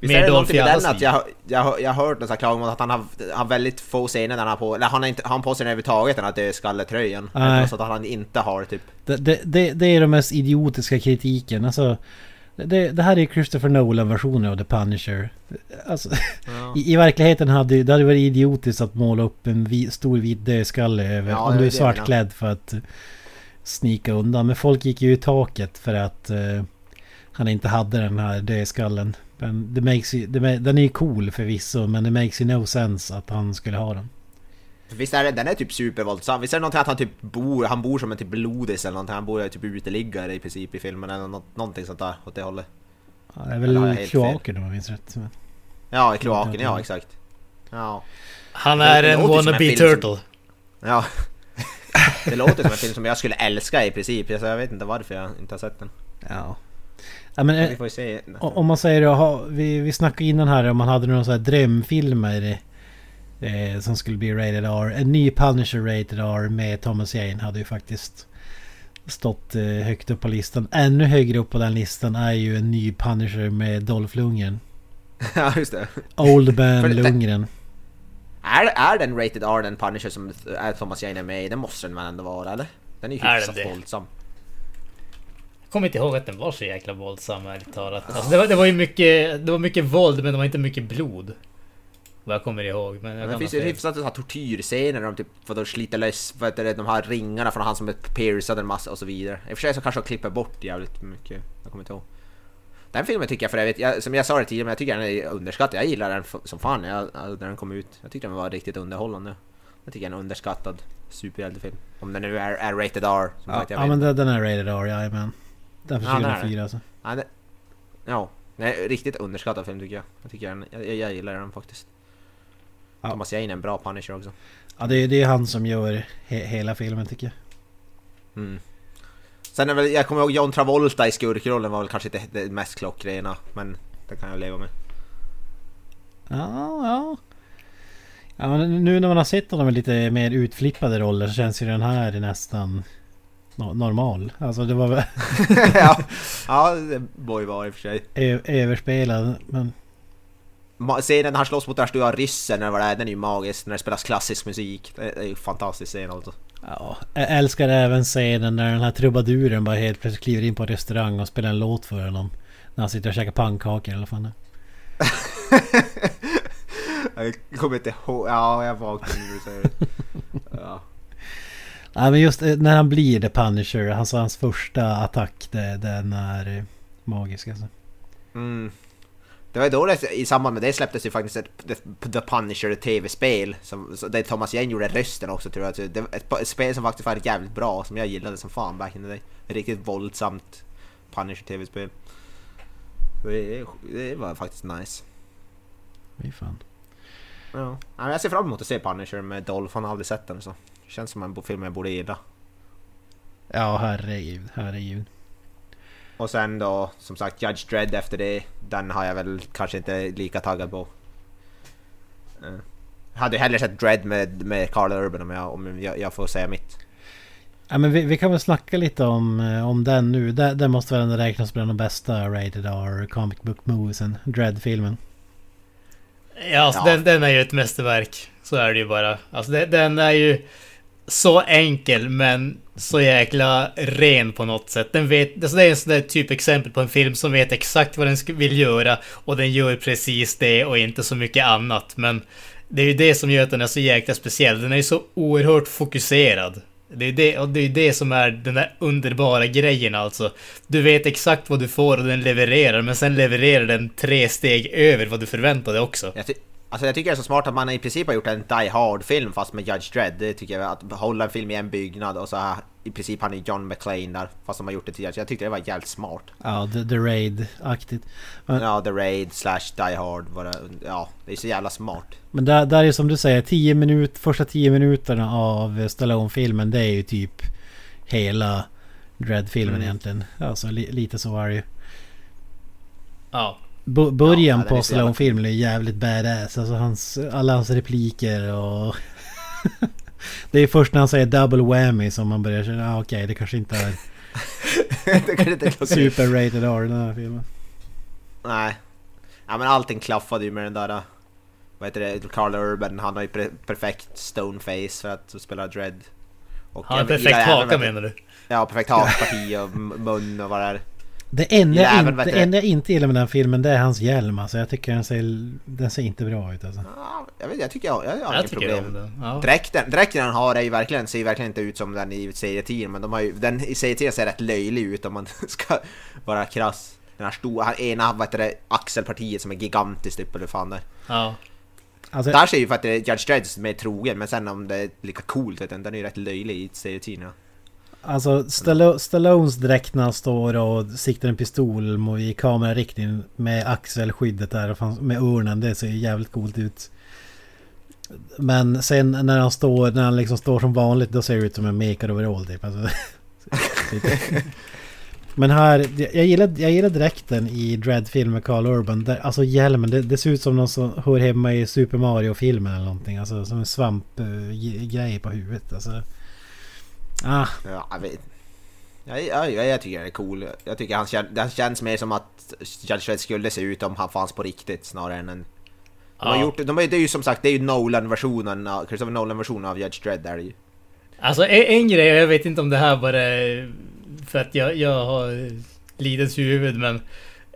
Visst Mer är det Dolph någonting i med den att jag, jag, jag har hört här klagomål att han har, har väldigt få scener där han har på, eller han har inte, har han på sig överhuvudtaget den här dödskalletröjan. Så att han inte har typ. Det, det, det, det är den mest idiotiska kritiken. Alltså, det, det här är Christopher Nolan-versionen av The Punisher. Alltså, Ja. i, I verkligheten hade ju- det hade varit idiotiskt att måla upp en vi, stor vit dödskalle över. Ja, om du är svartklädd för att snika undan. Men folk gick ju i taket för att eh, han inte hade den här dödskallen. Men det makes you, det, ma- den är ju cool förvisso men det makes you no sense att han skulle ha den. Visst är det, den är typ supervåldsam. Visst är det någonting att han typ bor, han bor som en typ blodis eller någonting. Han bor typ uteliggare i princip i filmen eller något, någonting sånt där åt det hållet. Ja, det är väl helt kloaker om jag minns rätt. Men, Ja, i kloaken, ja exakt. Ja. Han Det är en wannabe film som- turtle. Ja. [laughs] Det låter som en film som jag skulle älska i princip, så jag vet inte varför jag inte har sett den. ja. ja men, eh, Vi får ju se. Om man säger ha- vi, vi snackade innan här om man hade några så här drömfilmer eh, som skulle bli rated R. En ny Punisher rated R med Thomas Jane hade ju faktiskt stått eh, högt upp på listan. Ännu högre upp på den listan är ju en ny Punisher med Dolph Lundgren. [laughs] Ja, just det. Old Man det- Lundgren. Är, är den rated R den Punisher som är Thomas Jane är med i? Det måste den väl ändå vara eller? Den är ju hyfsat våldsam. Jag kommer inte ihåg att den var så jäkla våldsam ärligt talat. Alltså, det, var, det var ju mycket, det var mycket våld men det var inte mycket blod. Vad jag kommer ihåg. Men jag Men det finns ha ju hyfsat så här tortyrscener där de typ får då slita lös vad heter det, de här ringarna från han som är piercad en massa och så vidare. I och för sig så kanske de klipper bort jävligt mycket. Jag kommer inte ihåg. Den filmen tycker jag för övrigt, jag, som jag sa det tidigare, men jag tycker den är underskattad. Jag gillar den som fan när, jag, när den kom ut. Jag tyckte den var riktigt underhållande. Jag tycker den är en underskattad superhjältefilm. Om den nu är, är rated R. Som Ja, sagt, jag ja men den den är rated R, jajamän. Den för Ja, den är det. 2004 alltså. Ja, det, ja, nej, riktigt underskattad film tycker jag. Jag, tycker den, jag, jag gillar den faktiskt. Ja. Thomas Jane är en bra Punisher också. Ja, det, är- det är han som gör he, hela filmen tycker jag. Mm. Sen är väl, jag kommer ihåg John Travolta i skurkrollen var väl kanske inte det mest klockrena, men det kan jag leva med. Ja, ja. Ja, men nu när man har sett honom i lite mer utflippade roller så känns ju den här nästan no- normal. Alltså det var väl [laughs] ja, [laughs] ja, ju vara i och för sig. ö- överspelad. Men Scenen när han slåss mot stora ryssen, eller vad det är, den är ju magisk när det spelas klassisk musik. Det är ju en fantastisk scen alltså. ja, jag älskar även scenen när den här trubaduren bara helt plötsligt kliver in på en restaurang och spelar en låt för honom. När han sitter och käkar pannkakor eller vad fan det är. [laughs] jag kommer inte ihåg, ja jag vaknade nu när du säger det. Ja. Ja, men just eh, när han blir The Punisher, alltså hans första attack, det, den är magisk alltså. Mm. Det var då det, i samband med det släpptes ju faktiskt ett The- Punisher tv-spel som, där Thomas Jane gjorde rösten också tror jag. Så Det var ett, ett spel som faktiskt var jävligt bra som jag gillade som fan back in the day. Ett riktigt våldsamt Punisher tv-spel. Det, det var faktiskt nice. Fy fan. Ja. Jag ser fram emot att se Punisher med Dolph, han har aldrig sett den så. Känns som en film jag borde gilla. Ja, herregud, herregud. Och sen då, som sagt, Judge Dredd efter det. Den har jag väl kanske inte lika taggad på. Eh, hade hellre sett Dredd med, med Carl Urban om jag, om jag, jag får säga mitt. Ja, men vi, vi kan väl snacka lite om, eh, om den nu. Den, den måste väl ändå räknas bland de bästa Rated R comic book moviesen. Dread-filmen. Ja, alltså Ja. Den, den är ju ett mästerverk. Så är det ju bara. Alltså den, den är ju så enkel men så jäkla ren på något sätt. Den vet, alltså det är en sån där typ exempel på en film som vet exakt vad den vill göra och den gör precis det och inte så mycket annat. Men det är ju det som gör att den är så jäkla speciell. Den är ju så oerhört fokuserad. Det är det, och det är det som är den där underbara grejen alltså. Du vet exakt vad du får och den levererar, men sen levererar den tre steg över vad du förväntade också. Alltså jag tycker det är så smart att man i princip har gjort en Die Hard-film fast med Judge Dredd. Det tycker jag, att hålla en film i en byggnad och så här, i princip han är John McClane där fast de har gjort det tidigare. Så jag tyckte det var jävligt smart. Ja, The, the Raid-aktigt. Ja, The Raid slash Die Hard. Det, ja, det är så jävla smart. men där, där är som du säger, 10 minut, första 10 minuterna av Stallone-filmen det är ju typ hela Dread-filmen Mm. egentligen. Alltså li, lite så var det ju. Ja. Början Ja, på Stallone-filmen är jävligt badass. Alltså hans, alla hans repliker och... [laughs] det är först när han säger double whammy som man börjar känna, ah, okej det kanske inte är [laughs] det inte super rated R den här filmen. Nej. Ja men allting klaffade ju med den där... Vad heter det? Carl Urban. Han har ju pre- perfekt stoneface för att spela Dread. Och Han har perfekt haka menar du? Ja, perfekt hakparti och mun och vad det är. Det enda, Ja, men inte, det enda jag inte gillar med den här filmen det är hans hjälm. Alltså jag tycker den ser, den ser inte bra ut alltså. Ja, jag, vet, jag tycker jag, jag har Jag inget problem. om den. Ja. Dräkten, dräkten han har är ju verkligen, ser ju verkligen inte ut som den i serietidningen men de har ju, den i serietidningen ser rätt löjlig ut om man [laughs] ska vara krass. Den här stora, ena vad heter det, axelpartiet som är gigantiskt uppe eller fan där. Ja. alltså Där ser ju faktiskt Judge Dredd mer trogen men sen om det är lika coolt den är ju rätt löjlig i serietidningen. Alltså Stall Stallones dräkt när han står och siktar en pistol i kamerariktning med axelskyddet där och med urnen. Det ser ju jävligt coolt ut. Men sen när han står, när han liksom står som vanligt då ser det ut som en mekad overall typ. Alltså. [laughs] Typ. Men här, jag gillar, jag gillar dräkten i Dread-filmen med Carl Urban. Där, alltså hjälmen, det, det ser ut som någon som hör hemma i Super Mario-filmen eller någonting. Alltså som en svampgrej eh, på huvudet. Alltså. Ah, Ja, jag vet. Ja, ja, ja, jag tycker den är cool. Jag tycker han det känns mer som att Judge skulle se ut om han fanns på riktigt snarare än en... De har Ja. gjort, de har, det är ju som sagt, det är ju Nolan-versionen, Christopher Nolan-versionen av Judge Dredd är det ju. Alltså en, en grej, jag vet inte om det här bara för att jag, jag har lidets huvud men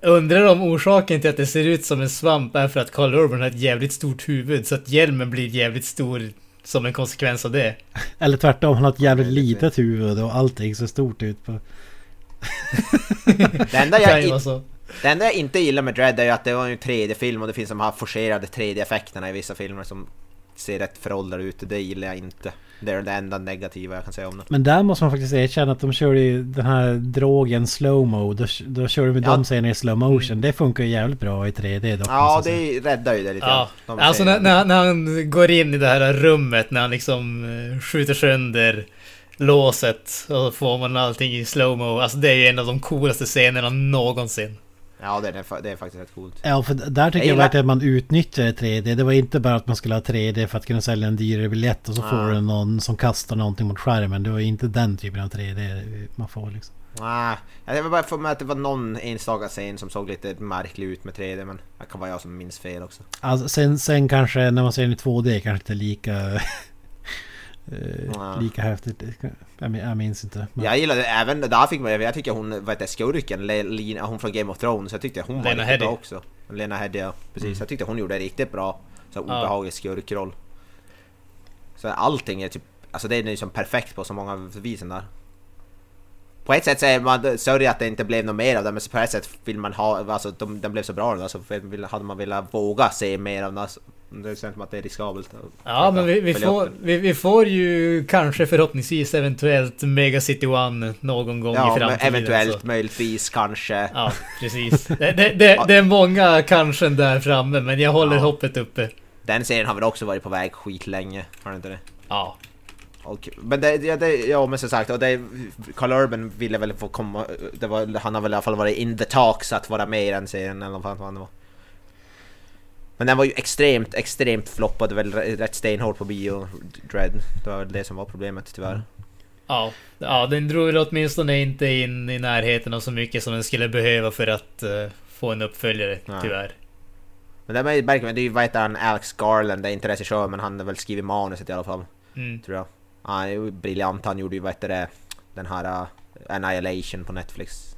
Undrar om orsaken till att det ser ut som en svamp är för att Carl Urban har ett jävligt stort huvud så att hjälmen blir jävligt stor som en konsekvens av det. [laughs] Eller tvärtom, han har ett jävligt litet huvud och allting ser stort ut på... [laughs] Det enda, jag, ju i- vara så. det enda jag inte gillar med Dredd är ju att det var en 3D-film och det finns de här forcerade 3D-effekterna i vissa filmer som ser rätt föråldrade ut och det gillar jag inte. Det är det enda negativa jag kan säga om det. Men där måste man faktiskt erkänna att de kör ju den här drogen slowmo. Då, då kör de med Ja. de scenerna i slow motion. Det funkar ju jävligt bra i 3D dock. Ja, jag säga. det räddar ju det lite Ja. De alltså när, när, när han går in i det här rummet när han liksom eh, skjuter sönder låset och får man allting i slowmo. Alltså det är ju en av de coolaste scenerna någonsin. Ja, det är, det är faktiskt rätt coolt. Ja, för där tycker jag, gillar- verkligen att man utnyttjade 3D. Det var inte bara att man skulle ha 3D för att kunna sälja en dyrare biljett och så Ja. får du någon som kastar någonting mot skärmen. Det var inte den typen av 3D man får liksom. Nej, jag var bara för mig att det var någon enstaka scen som såg lite märklig ut med 3D men det kan vara jag som minns fel också. Alltså, sen, sen kanske när man ser den i 2D kanske inte lika... eh. Lika häftigt. Jag, min- jag minns inte. Men, Jag gillade även, där fick man jag tycker hon, vad heter skurken, Le, Lina, hon från Game of Thrones, jag tyckte hon var Lena riktigt bra också. Lena Headey ja, precis. Mm. Jag tyckte hon gjorde det riktigt bra. Så obehaglig skurkroll. Så allting är typ, alltså det är liksom perfekt på så många visen där. På ett sätt så är man sörj att det inte blev något mer av det, men på ett sätt vill man ha, alltså de, den blev så bra då, så vill- hade man velat våga se mer av den. så Det känns som att det är riskabelt. Ja, men vi, vi, får, vi, vi får ju kanske förhoppningsvis eventuellt Mega City One någon gång Ja, i framtiden. eventuellt, så. möjligtvis, kanske. Ja, precis. Det, det, det, det är många kanske där framme, men jag håller Ja. hoppet uppe. Den serien har väl också varit på väg skitlänge, har den inte det? Ja. Och, men det, ja, det, ja men som sagt, och det, Carl Urban ville väl få komma, det var, han har väl i alla fall varit in the talks att vara med i den serien eller vad fan det var. Men den var ju extremt, extremt floppad, väl rätt stenhårt på bio, Dread. Det var väl det som var problemet tyvärr. Ja, ja, den drog väl åtminstone inte in i närheten av så mycket som den skulle behöva för att eh, få en uppföljare, Nej. tyvärr. Men det är ju vad heter han, Alex Garland, det är inte regissör men han har väl skrivit manuset i alla fall, Mm. tror jag. Han är ju briljant, han gjorde ju vad heter det, den här uh, Annihilation på Netflix.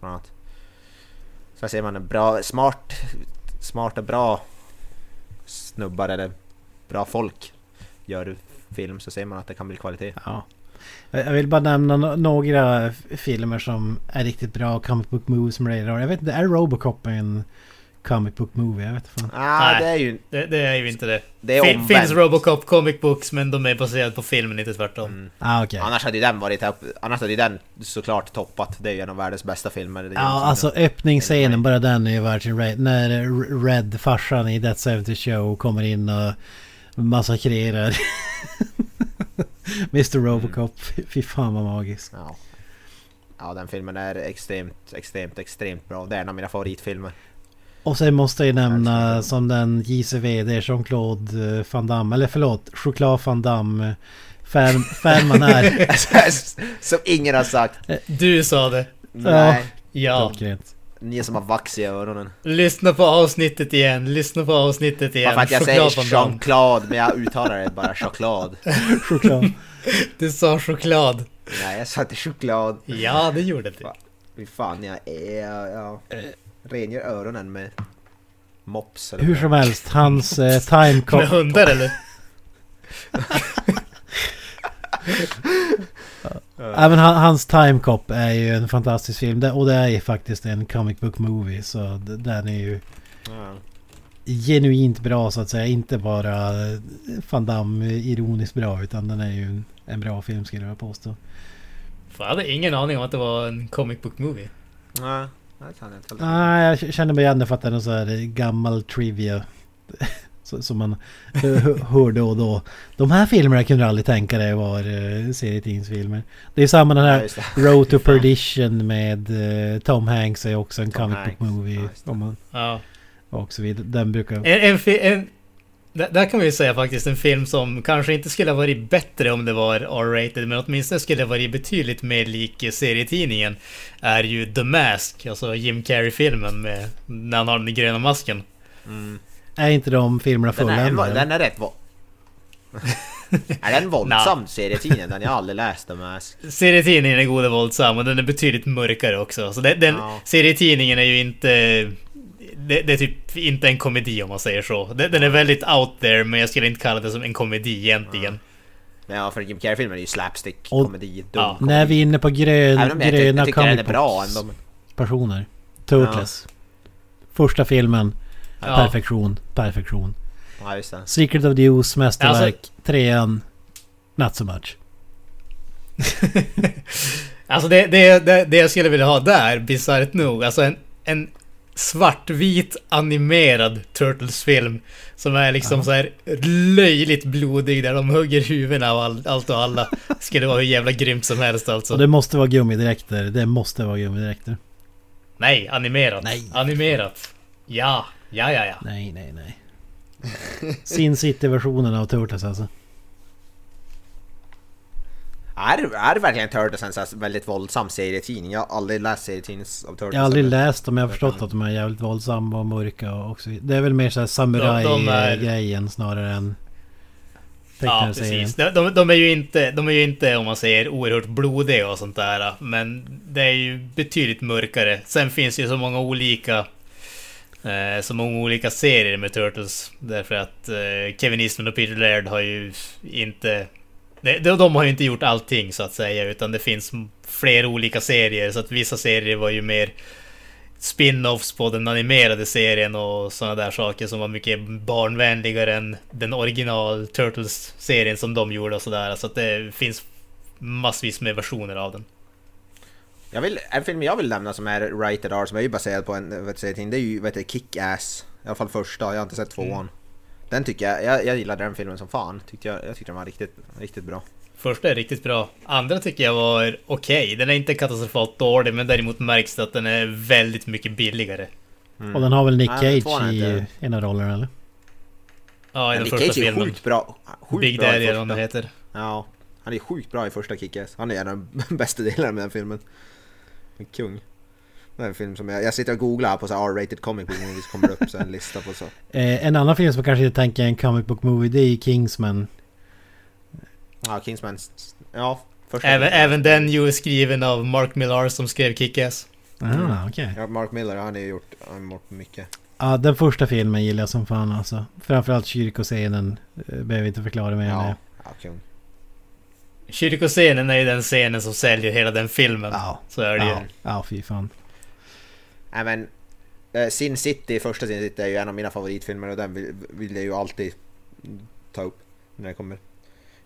Bland annat. Så här ser man en bra, smart, Smarta, bra snubbar eller bra folk gör film så ser man att det kan bli kvalitet. Ja. Jag vill bara nämna några filmer som är riktigt bra comic book movies som radar. Jag vet inte, är Robocop en comic book movie? Jag vet inte fan. Ah, Nej. det är ju Det, det är ju inte det. det är Fin, finns Robocop comic books men de är baserade på filmen, inte tvärtom. Mm. Ah, okej. Annars hade ju den varit annars hade ju den såklart toppat. Det är ju en av världens bästa filmer. Ja, liksom- alltså öppningsscenen, bara den är ju sin rate. När Red, farsan i That 70 Show, kommer in och massakrerar [laughs] Mr Robocop. Fy fan vad magiskt. Ja. ja, den filmen är extremt, extremt, extremt bra. Det är en av mina favoritfilmer. Och sen måste jag ju nämna som den JCV, det är Jean-Claude eh, Van Damme, eller förlåt, Choklad Van Damme. Fan, fan man är. Som ingen har sagt. Du sa det. Nej, Ja. Ni som har vax i öronen. Lyssna på avsnittet igen. Lyssna på avsnittet igen. Bara för att jag Choklad säger. Jean-Claude, men jag uttalar det bara choklad. Choklad. [laughs] Du sa choklad. Nej, jag sa inte choklad. Ja, det gjorde du. Fy fan, jag är... Ja, rengör öronen med mops eller Hur som helst, hans eh, [laughs] time Med hundar eller? [laughs] Även han, hans Time Cop är ju en fantastisk film. Och det är ju faktiskt en comic book movie. Så den är ju Ja. genuint bra så att säga. Inte bara eh, Van Damme ironiskt bra. Utan den är ju en, en bra film skulle jag påstå. Jag hade ingen aning om att det var en comic book movie. Nej. Nej, jag känner mig igen det för att det är någon så här gammal trivia. [laughs] Som man hör då och då. De här filmerna kunde du aldrig tänka dig var uh, serietidningsfilmer. Det är samma den Ja, här det. [laughs] Road to. Perdition med eh, Tom Hanks är också en Tom comic Hanks, book movie. ja, Ja. och så vidare. Den brukar... En, en, en, där där kan vi ju säga faktiskt en film som kanske inte skulle ha varit bättre om det var R-rated, men åtminstone skulle ha varit betydligt mer lik serietidningen. Är ju The Mask, alltså Jim Carrey-filmen med när han har den gröna masken. Mm. Är inte de filmerna Den, är, fulländade? den är rätt vå- [laughs] Är den våldsam serietidningen? Den jag aldrig läst den med. Serietidningen är god och våldsam och den är betydligt mörkare också. Så den, den Ja. serietidningen är ju inte... Det, det är typ inte en komedi om man säger så. Den, den är väldigt out there men jag skulle inte kalla det som en komedi egentligen. Men ja, för Jim Carrey-filmen är ju slapstick, Och- komedi, dum Ja. komedi. När vi är inne på grön, om jag, jag, gröna jag tycker den är bra ändå. personer. Turtles. Första filmen. Ja. Perfektion. Perfektion. Ja, just det. Secret of the Ooze, mästerverk. Alltså- Trean. Not so much. [laughs] Alltså det, det, det, det jag skulle vilja ha där, bisarrt nog, alltså en, en svartvit animerad Turtles-film som är liksom Ja. så här löjligt blodig där de hugger huvudena av all, allt och alla. Skulle vara hur jävla grymt som helst alltså. Och det måste vara gummidräkter. Det måste vara gummidräkter. Nej, animerat. Nej. Animerat. Ja, ja, ja, ja. Nej, nej, nej. Sin City-versionen av Turtles alltså. Är, är det verkligen Turtles en väldigt våldsam serietidning? Jag har aldrig läst serietidningen av Turtles. Jag har aldrig läst dem, jag har förstått att de är jävligt våldsamma och mörka och också. Det är väl mer såhär de är- snarare än... Ja, precis. De, de, de är ju inte, de är ju inte, om man säger, oerhört blodiga och sånt där. Men det är ju betydligt mörkare. Sen finns det ju så många olika... Eh, så många olika serier med Turtles. Därför att eh, Kevin Eastman och Peter Laird har ju inte... De, de har ju inte gjort allting så att säga, utan det finns fler olika serier. Så att vissa serier var ju mer spin-offs på den animerade serien och sådana där saker som var mycket barnvänligare än den original Turtles-serien som de gjorde och sådär. Så att det finns massvis med versioner av den. Jag vill, en film jag vill nämna som är Rated R, som är ju baserad på en vet du, det är ju vet du, Kick-Ass. I alla fall första, jag har inte sett tvåan. Mm. Den tycker jag, jag, jag gillade den filmen som fan. Tyckte jag, jag tyckte den var riktigt, riktigt bra. Första är riktigt bra. Andra tycker jag var okej. Den är inte katastrofalt dålig, men däremot märks det att den är väldigt mycket billigare. Mm. Och den har väl Nick Nej, Cage är i en av rollerna eller? Ja, i den Nick första Cage är filmen. sjukt bra. Sjukt Big Daddy eller vad den heter. Ja, han är sjukt bra i första Kick-Ass. Han är en av de [laughs] bästa delarna med den filmen. En kung. Det är en film som jag, jag sitter och googlar på så här R-rated comic book movies, kommer det upp så en lista på så. Eh, en annan film som jag kanske inte tänker en comic book movie, det är ju Kingsman. Ja, Kingsman. Ja, första. Även, även den ju skriven av Mark Millar som skrev Kick-Ass. Ah, okej. Ja, Mark Miller, han har ju gjort, han har gjort mycket. Ja, den första filmen gillar jag som fan alltså. Framförallt kyrkoscenen. eh, Behöver inte förklara mer än Ja, det. ja kung. Kyrkoscenen är ju den scenen som säljer hela den filmen. Ja. Så är det Ja, ju. ja fy fan. Nej men, eh, Sin City, första Sin City är ju en av mina favoritfilmer och den vill, vill jag ju alltid ta upp när det kommer.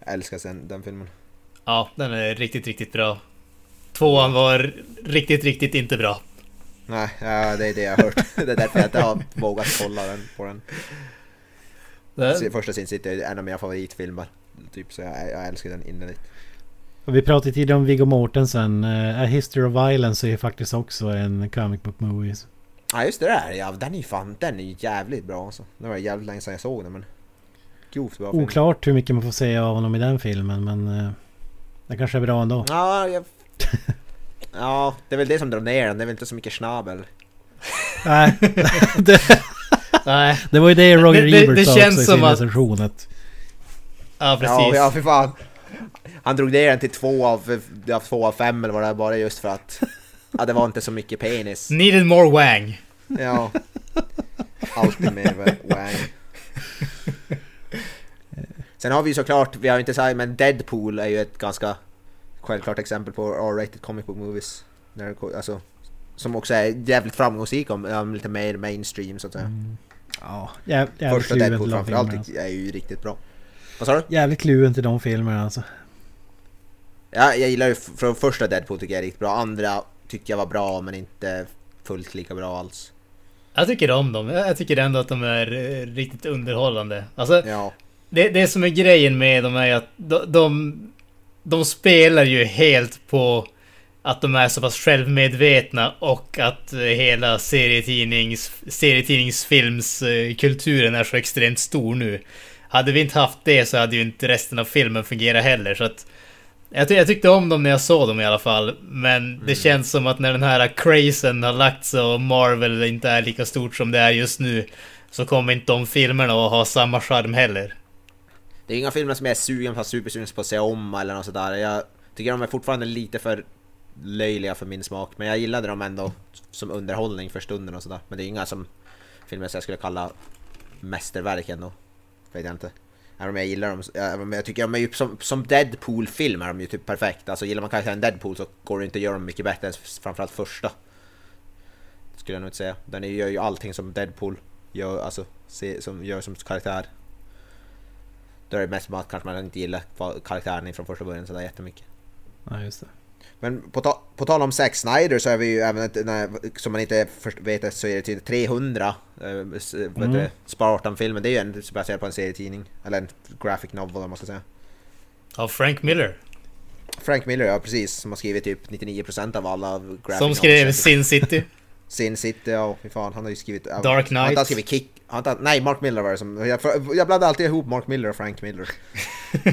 Jag älskar sen, den filmen. Ja, den är riktigt, riktigt bra. Tvåan var riktigt, riktigt inte bra. Nej, ja, det är det jag har hört. [laughs] det är därför jag inte har vågat kolla den på den. Det- Första Sin City är en av mina favoritfilmer. Typ, så jag, jag älskar den innerligt. Och vi pratade tidigare om Viggo Mortensen. Uh, A History of Violence är ju faktiskt också en comic book movie. Ja just det där, ja den är ju fan, den är ju jävligt bra alltså. Det var jävligt länge sedan jag såg den men... Grovt bra film. Oklart hur mycket man får säga av honom i den filmen men... Uh, det kanske är bra ändå. Ja, jag... [laughs] Ja, det är väl det som drar ner den, det är väl inte så mycket schnabel. Nej, [laughs] det, Nej, det var ju det Roger Ebert sa känns också i som sin att- recension. Att, ja precis. Ja, ja för fan. Han drog ner den till två av, ja, två av fem eller vad det är, bara just för att... Ja, det var inte så mycket penis. [laughs] Needed more wang. Ja. Alltid med wang. Sen har vi ju såklart, vi har ju inte sagt men Deadpool är ju ett ganska självklart exempel på R-rated comic book movies. När det, ko- alltså, som också är jävligt framgångsrik om, om lite mer mainstream så att säga. ja, jä, jävligt Första Deadpool framförallt. Alltså. är ju riktigt bra. Vad sa du? Jävligt kluven till de filmerna alltså. Ja, jag gillar ju från första Deadpool tycker jag är riktigt bra. Andra tyckte jag var bra men inte fullt lika bra alls. Jag tycker om dem. Jag tycker ändå att de är eh, riktigt underhållande. Alltså, Ja, det, det som är grejen med dem är att de, de, de spelar ju helt på att de är så pass självmedvetna och att eh, hela serietidnings, serietidningsfilmskulturen är så extremt stor nu. Hade vi inte haft det så hade ju inte resten av filmen fungerat heller. Så att jag, ty- jag tyckte om dem när jag såg dem i alla fall. Men det känns som att när den här crazen har lagt sig och Marvel inte är lika stort som det är just nu så kommer inte de filmerna att ha samma charm heller. det är inga filmer som jag är sugen på, supersugen på att se om eller något sådär. Jag tycker de är fortfarande lite för löjliga för min smak. Men jag gillade dem ändå som underhållning för stunden och sådär. Men det är inga som filmer som jag skulle kalla mästerverk ändå. Vet jag inte. Även om jag gillar dem, även jag tycker de är ju som, som Deadpool-film är de ju typ perfekta. Alltså gillar man karaktären Deadpool så går det inte att göra dem mycket bättre än framförallt första. Skulle jag nog inte säga. Den gör ju allting som Deadpool gör, alltså, se, som gör som karaktär. Då är det mest bara att kanske man inte gillar karaktären från första början sådär jättemycket. Ja, just det. Men på, ta på tal om Zack Snyder så är vi ju även, när, som man inte vet så är det till 300 eh, s- vad heter Mm. det, Spartan-filmen. Det är ju en, baserad på en serietidning. Eller en graphic novel om man ska säga. Av Frank Miller. Frank Miller, ja precis, som har skrivit typ 99% av alla graphic Som novels. skrev Sin City. [laughs] Sin City, ja fy fan, han har ju skrivit... Dark Han har Knight. skrivit Kick... Han har nej, Mark Miller var det som... Jag, jag blandade alltid ihop Mark Miller och Frank Miller.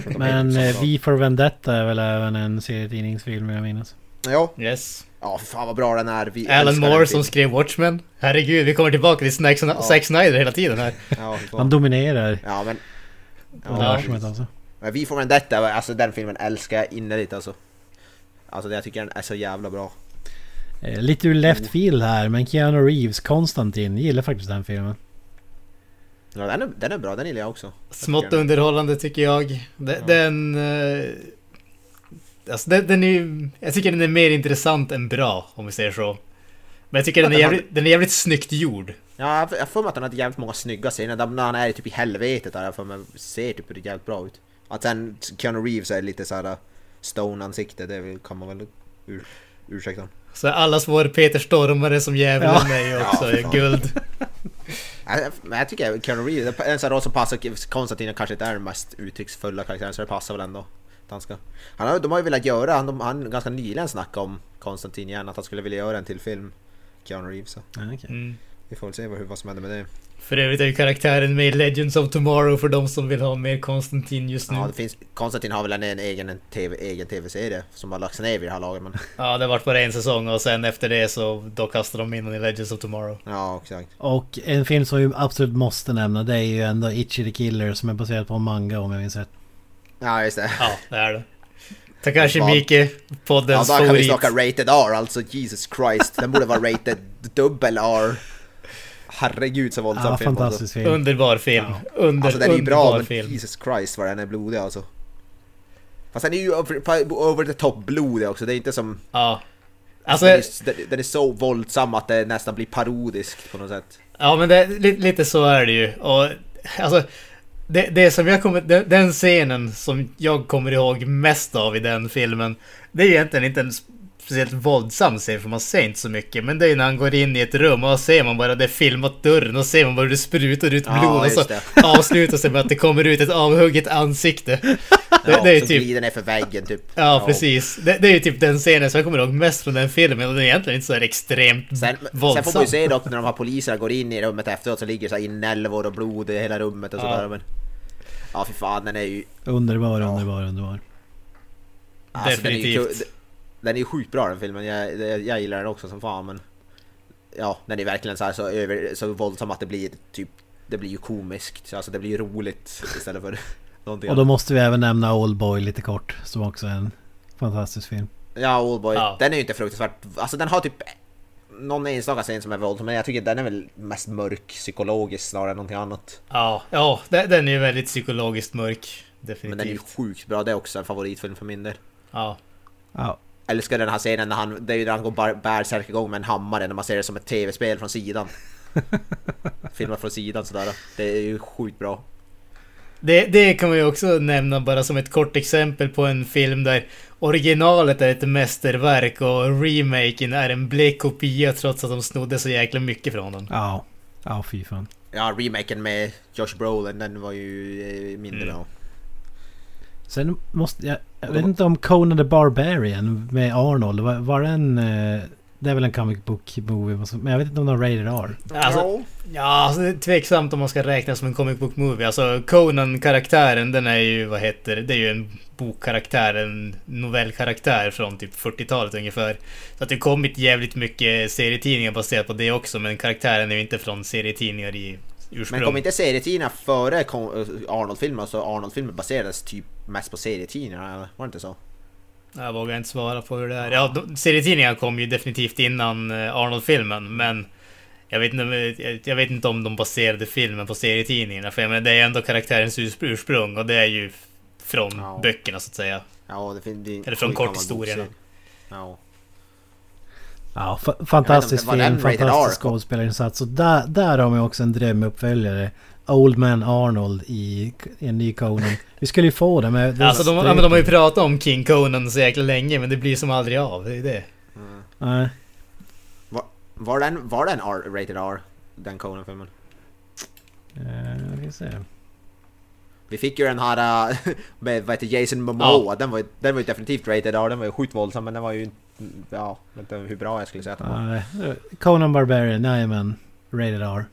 [laughs] Men eh, samma V for Vendetta är väl även en serietidningsfilm jag minns. Ja, Yes. ja fy fan vad bra den är. Vi Alan Moore som skrev Watchmen. Herregud, vi kommer tillbaka till Snack, Zack Snyder hela tiden här. [laughs] Ja. Han dominerar Ja men... universumet alltså. Men Vi får Vendetta, alltså den filmen älskar jag innerligt alltså. Alltså jag tycker den är så jävla bra. Eh, Lite ur left field här men Keanu Reeves, Konstantin, gillar faktiskt den filmen. Ja, den, är, den är bra, den gillar jag också. Smått tycker den. underhållande tycker jag. De- Ja. Den... eh, Alltså den, den är. Jag tycker den är mer intressant än bra, om vi säger så. Men jag tycker Ja, den är den jävligt, den är jävligt snyggt gjord. Ja, jag får mig att han hade jävligt många snygga scener. När han är typ i helvetet där, jag får mig ser typ jävligt bra ut. Att sen Keanu Reeves är lite såhär Stone-ansikte, det kan man väl ur, ursäkta. Så allas vår Peter Stormare som djävulen Ja. är också Ja, guld. Men jag tycker Keanu Reeves, en sån här roll som passar Konstantin kanske inte är den mest uttrycksfulla karaktären så det passar väl ändå. Att Han, har, de har ju velat göra, han, de, han ganska nyligen snackat om Konstantin igen, att han skulle vilja göra en till film. Keanu Reeves. Så. Okej. Mm. Vi får väl se vad, vad som händer med det. För övrigt är ju karaktären med i Legends of Tomorrow för de som vill ha mer Konstantin just nu. Ja, Ja, det finns, Konstantin har väl en, en egen, en TV, egen tv-serie som har lagts ner vid det här laget men... det har varit bara en säsong och sen efter det så då kastar de in den i Legends of Tomorrow. Ja, exakt. Och en film som vi absolut måste nämna det är ju ändå Itchy the Killer som är baserad på en manga om jag minns rätt. Ja, just det. Ja, det är det. Takashi Vad? Miike, Ja, poddens då kan vi favorit. snacka rated R, alltså Jesus Christ. Den borde vara rated dubbel R. Herregud så våldsam Ja, film alltså. fantastisk film. Underbar film. Under, Alltså den är ju bra underbar men film. Jesus Christ vad den är blodig alltså. Fast den är ju over, over the top blodig också, det är inte som... Ja. Alltså, den, är, den- är så våldsam att det nästan blir parodiskt på något sätt. ja men det, lite, lite så är det ju. Och alltså, det, det som jag kommer, den, den scenen som jag kommer ihåg mest av i den filmen, det är egentligen inte en speciellt våldsam scen för man ser inte så mycket. Men det är när han går in i ett rum och ser man bara det är filmat dörren och ser man bara hur det sprutar ut Ja, blod och just så det. [laughs] avslutas det med att det kommer ut ett avhugget ansikte. [laughs] Det, Ja, det är så typ glider ner för väggen typ. Ja, precis. Det, det är ju typ den scenen som jag kommer ihåg mest från den filmen och den är egentligen inte så här extremt Sen, sen våldsam. får man ju se dock när de här poliserna går in i rummet efteråt så ligger så här inälvor och blod i hela rummet och Ja. sådär men... Ja fy fan den är ju... Underbar, Ja. underbar, underbar. Alltså, Definitivt. Den är ju sjukt bra den filmen, jag, jag, jag gillar den också som fan men... Ja, den är verkligen så, här, så, över, så våldsam att det blir typ... Det blir ju komiskt, alltså det blir ju roligt istället för [laughs] någonting Och då annat. måste vi även nämna Oldboy lite kort. Som också är en fantastisk film. Ja, Oldboy. Ja. Den är ju inte fruktansvärt... Alltså den har typ... Någon enstaka scen som är våldsam, men jag tycker den är väl mest mörk psykologiskt snarare än någonting annat. Ja, ja den, den är ju väldigt psykologiskt mörk. Definitivt. Men den är ju sjukt bra, det är också en favoritfilm för min del. Ja. Ja, Älskar den här scenen när han, det är ju när han går bärsärk igång med en hammare när man ser det som ett tv-spel från sidan. [laughs] Filmat från sidan sådär. Det är ju sjukt bra. Det, det kan man ju också nämna bara som ett kort exempel på en film där originalet är ett mästerverk och remaken är en blek kopia trots att de snodde så jäkla mycket från den. ja. Ja, fy fan. Ja, remaken med Josh Brolin, den var ju eh, mindre Mm. bra. Sen måste jag... Jag vet inte om Conan the Barbarian med Arnold. Var, var den... eh, Det är väl en comic book movie. Men jag vet inte om har rated R. Alltså, ja, alltså det är tveksamt om man ska räkna som en comic book movie. Alltså Conan-karaktären, den är ju, vad heter det? Det är ju en bokkaraktär, en novellkaraktär från typ 40-talet ungefär. Så att det har kommit jävligt mycket serietidningar baserat på det också, men karaktären är ju inte från serietidningar i ursprung. Men kom inte serietidningar före Con- Arnold-filmen? Så Arnold-filmen baserades typ mest på serietidningar, eller? Var det inte så? Jag vågar inte svara på hur det är. Ja, de- serietidningar kom ju definitivt innan eh, Arnold-filmen, men jag vet, inte, jag- vet inte om de baserade filmen på serietidningarna, för jag menar, det är ändå karaktärens urs- ursprung och det är ju från Ja. böckerna så att säga. Ja, det det- Eller från korthistorierna. Ja. Ja, fa- fantastisk film, var fantastisk skådespelarinsats. Och där, där har man också en drömuppföljare. Old Man Arnold i, i en ny Conan. Vi skulle ju få det med... det Alltså de, ja, men de har ju pratat om King Conan så jäkla länge, men det blir som aldrig av. Det är det. Nej. Var den, var den R, rated R? Den Conan-filmen? Eh, vi se. Vi fick ju den här äh, [laughs] med vad heter Jason Momoa, den, var, ju- den var ju definitivt rated R, den var ju sjukt våldsam men den var ju inte... Ja, vet inte hur bra jag skulle säga att den var. Nej, Conan Barbarian, nej men. Rated R.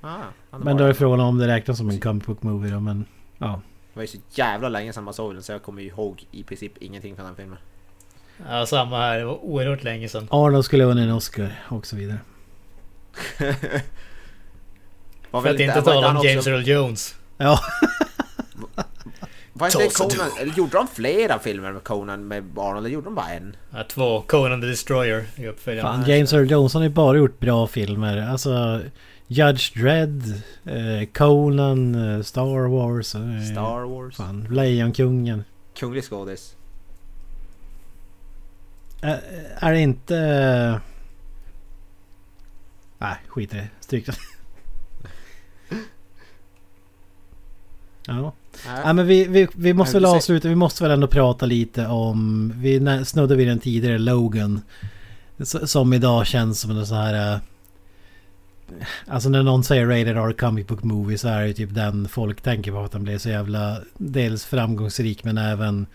Ah, Men då är det. frågan om det räknas som en comic book movie då, men... Ja. Det var ju så jävla länge sedan man såg den så jag kommer ju ihåg i princip ingenting från den filmen. Ja, samma här. Det var oerhört länge sedan. Arnold skulle ha vunnit en Oscar och så vidare. [laughs] För att inte tala om James Earl Jones. Ja. [laughs] Var inte Conan, eller gjorde de flera filmer med Conan med Arnold eller gjorde de bara en? Ja, två. Conan the Destroyer i uppföljaren. Fan, James Earl Jones han har ju bara gjort bra filmer. Alltså... Judge Dredd, eh, Conan, eh, Star Wars. Eh, Star Wars? Fan, Lejonkungen. Kunglig skådis. Är det inte... Nej, skit i det. Stryk det. [laughs] Ja. Ja, men vi, vi, vi måste Nej, väl avsluta. Vi måste väl ändå prata lite om... Vi snuddade vid den tidigare Logan. Som idag känns som en sån här... eh, Alltså när någon säger Rated R Comic Book Movie så är det ju typ den folk tänker på att den blev så jävla... Dels framgångsrik men även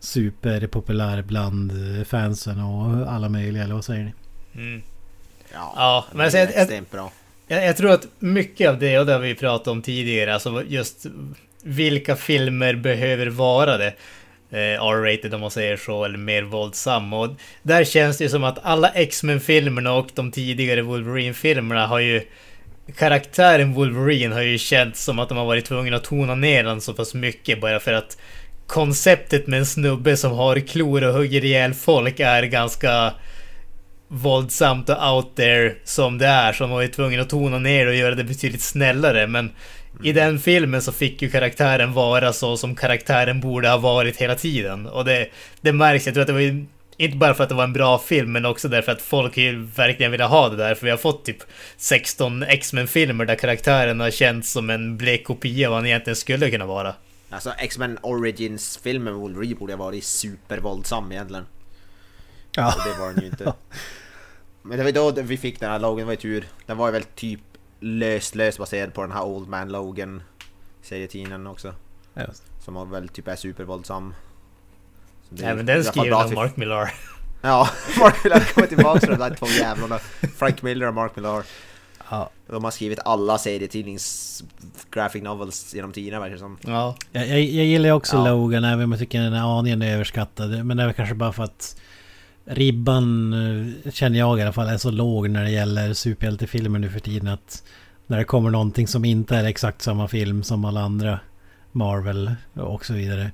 superpopulär bland eh, fansen och alla möjliga, eller vad säger ni? Mm. Ja, Ja, men är alltså, jag- jag- extremt bra. Jag, jag tror att mycket av det, och det har vi pratat om tidigare, alltså just vilka filmer behöver vara det? Eh, R-rated om man säger så, eller mer våldsam. Och där känns det ju som att alla X-Men-filmerna och de tidigare Wolverine-filmerna har ju karaktären Wolverine har ju känts som att de har varit tvungna att tona ner den så pass mycket bara för att konceptet med en snubbe som har klor och hugger ihjäl folk är ganska våldsamt och out there som det är. Så de var ju tvungna att tona ner och göra det betydligt snällare. Men i den filmen så fick ju karaktären vara så som karaktären borde ha varit hela tiden. Och det, det märks. Jag tror att det var ju inte bara för att det var en bra film, men också därför att folk ju verkligen ville ha det där. För vi har fått typ 16 X-Men-filmer där karaktären har känts som en blek kopia av vad han egentligen skulle kunna vara. Alltså X-Men Origins-filmen med Wolverine borde ha varit supervåldsam egentligen. Ja. Och det var den ju inte. [laughs] Men det var då vi fick den här det var ju tur. Den var ju väl typ löst, löst baserad på den här Old Man Logan serietidningen också. Just. Som väl typ är supervåldsam. Så Även den skriven av Mark Millar. Ja, [laughs] Mark Millar kommer tillbaka från de där två jävlarna. Frank Miller och Mark Millar. Ja. De har skrivit alla serietidnings graphic novels genom tiderna verkar som. Ja. Jag, jag, jag gillar ju också Ja. Logan även om jag tycker den är aningen överskattad. Men det är väl kanske bara för att ribban eh, känner jag i alla fall är så låg när det gäller superhjältefilmer nu för tiden att när det kommer någonting som inte är exakt samma film som alla andra Marvel och så vidare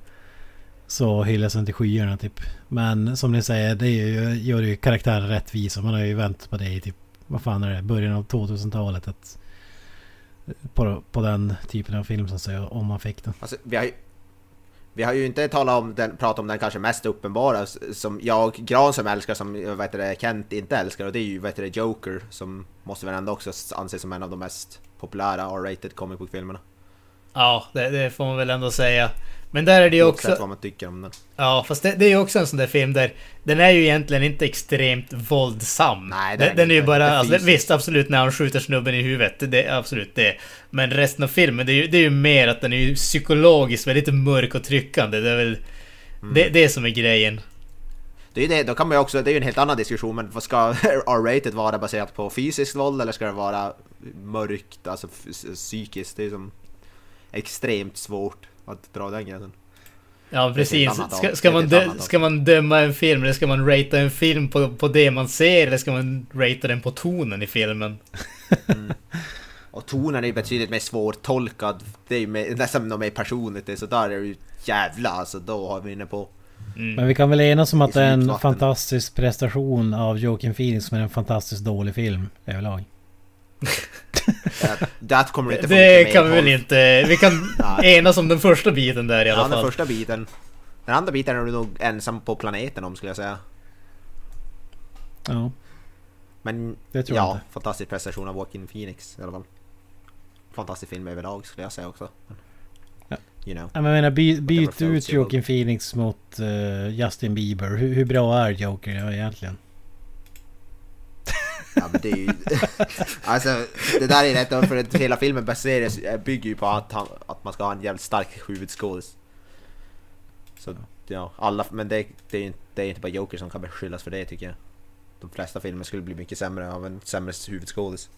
så hyllas den till skyarna typ. Men som ni säger, det är ju, gör ju karaktären rättvisa. Man har ju väntat på det i typ, vad fan är det, början av 2000-talet. Att, på, på den typen av film så att säga, om man fick den. Alltså, vi har ju, vi har ju inte talat om den, pratat om den kanske mest uppenbara som jag, Gran som älskar, som vet det, Kent inte älskar och det är ju vet det, Joker som måste väl ändå också anses som en av de mest populära R-rated comic book-filmerna. Ja, det, det får man väl ändå säga. Men där är det ju Oavsett också... vad man tycker om den. Ja, fast det, det är ju också en sån där film där den är ju egentligen inte extremt våldsam. Nej, den, den är ju bara... Alltså, visst, absolut när han skjuter snubben i huvudet. Det är absolut det. Men resten av filmen, det är ju, det är ju mer att den är ju psykologiskt väldigt mörk och tryckande. Det är väl Mm. det, det som är grejen. Det är ju det, då kan man ju också, det är ju en helt annan diskussion, men ska [laughs] R-rated vara baserat på fysiskt våld eller ska det vara mörkt, alltså psykiskt? Det är som extremt svårt att dra den gränsen. Ja, precis. Ska, ska, man dö, ska man döma en film eller ska man ratea en film på, på det man ser eller ska man ratea den på tonen i filmen? [laughs] Och tonen är ju betydligt mer svårtolkad. Det är ju mer, nästan något mer personligt. Det är så där är det ju jävla alltså, då har vi inne på. Mm. Men vi kan väl enas om att det är en fantastisk prestation av Joaquin Phoenix med en fantastiskt dålig film överlag. Det, det kommer inte Det kan vi väl inte... Vi kan enas om den första biten där i alla Ja, den fall. första biten. Den andra biten är du nog ensam på planeten om skulle jag säga. Ja, Men det tror jag ja, inte. fantastisk prestation av Joaquin Phoenix i alla fall. Fantastisk film överlag skulle jag säga också. Ja. You know. Jag menar, by, byt ut Joaquin Phoenix mot eh, Justin Bieber. Hur, hur bra är Joker egentligen? Ja men det är ju... [laughs] alltså det där är rätt för att hela filmen baseras, bygger ju på att, han, att man ska ha en jävligt stark huvudskådis. Så ja, alla, men det, det är ju inte, det är inte bara Joker som kan beskyllas för det tycker jag. De flesta filmer skulle bli mycket sämre av en sämre huvudskådis.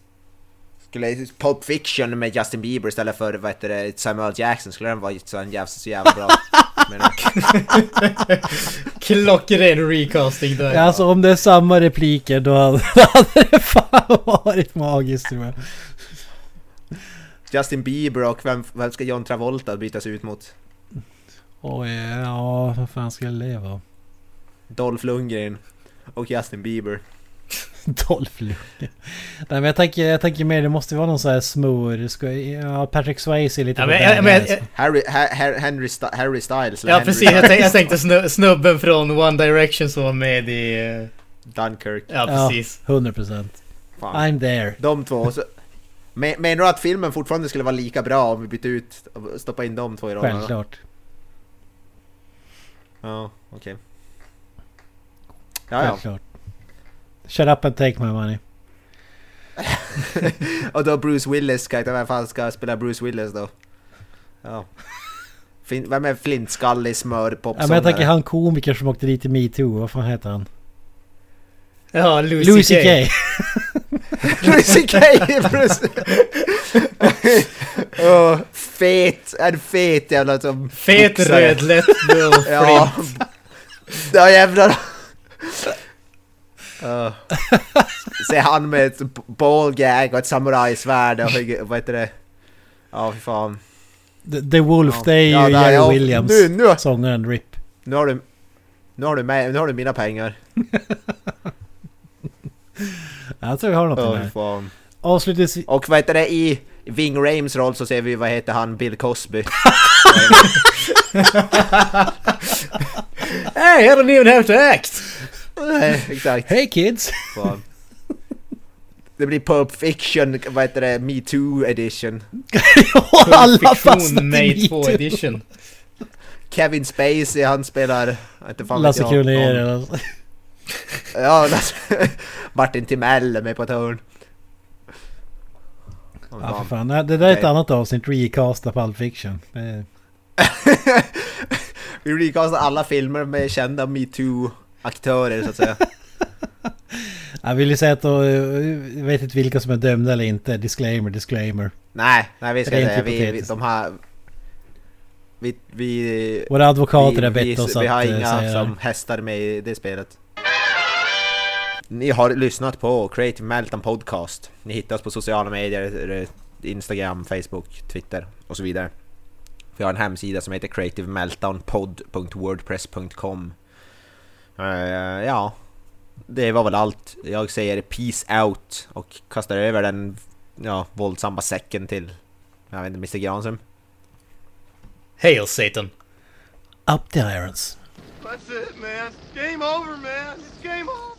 Skulle Pulp Fiction med Justin Bieber istället för vad heter det, Samuel Jackson skulle den vara så, en jävla, så jävla bra. [laughs] [laughs] Klockren recasting där. Ja, alltså om det är samma repliker då hade, [laughs] då hade det fan varit magiskt tror jag. Justin Bieber och vem, vem ska John Travolta bytas ut mot? Oj, ja, vad fan skulle det vara? Dolph Lundgren och Justin Bieber. [laughs] Dolph Lundgren. Nej men jag tänker, jag tänker mer det måste vara någon sån här smör. Ska, ja, Patrick Swayze är lite Ja, på men, den jag, men, gränsen. jag, Harry, Henry, Styles ja precis, jag, tänkte, jag tänkte snu, snubben från One Direction som var med i... eh, Dunkirk. Ja, Ja. precis. 100%. Fan. I'm there. De två. Så, men, menar du att filmen fortfarande skulle vara lika bra om vi bytte ut och stoppa in de två i rollerna? Självklart. Ja, okej. Ja, ja. Självklart. Shut up and take my money. [laughs] och då Bruce Willis, inte vem fan ska spela Bruce Willis då? Ja. Fin, vem är flintskallig smör Ja, men jag tänker han komiker som åkte dit i metoo. Vad fan heter han? Ja, Lucy. Kay. Lucy Kay! Bruce. [laughs] oh, fet, en fet jävla som Fet, röd, lätt, Ja, ja jävlar. Uh. [laughs] se han med ett ballgag och ett samurajsvärd och vad heter det? Ja, fy fan. The, The Wolf, Ja. det är ju Ja, Jerry ja. Williams. Nu, nu, Sångaren RIP. nu har du... Nu har du, med, nu har du mina pengar. [laughs] Jag tror vi har något fy fan. Avslutningsvis... Och vad heter det, i Ving Rames roll så ser vi, vad heter han, Bill Cosby. Hey, I don't even have to act! Nej, exakt. Hey kids! Fan. Det blir Pulp Fiction, vad heter det, Me Too edition. [laughs] Alla fastnat i Made 2 metoo. edition. Kevin Spacey, han spelar... Inte fan Lasse Kronér. Ja, Lasse- [laughs] Martin Timell är med på ett hörn. Åh, Ja, för fan. Det där är ett annat avsnitt. Recasta Pulp Fiction. [laughs] Vi recastar alla filmer med kända metoo-aktörer så att säga. [laughs] Jag vill ju säga att då, eh, jag vet inte vilka som är dömda eller inte. Disclaimer, disclaimer. nej, nej vi ska säga, vi, vi, de har... Vi, vi, Våra advokater har vi, bett oss vi har att eh, inga säga som hästar med i det spelet. Ni har lyssnat på Creative Meltdown Podcast. Ni hittar oss på sociala medier, Instagram, Facebook, Twitter och så vidare. Vi har en hemsida som heter creativemeltdownpod.wordpress.com uh, Ja, det var väl allt. Jag säger peace out och kastar över den ja, våldsamma säcken till, jag vet inte, Mr Granström. Hail Satan. Up the irons. That's it, man. Game over, man.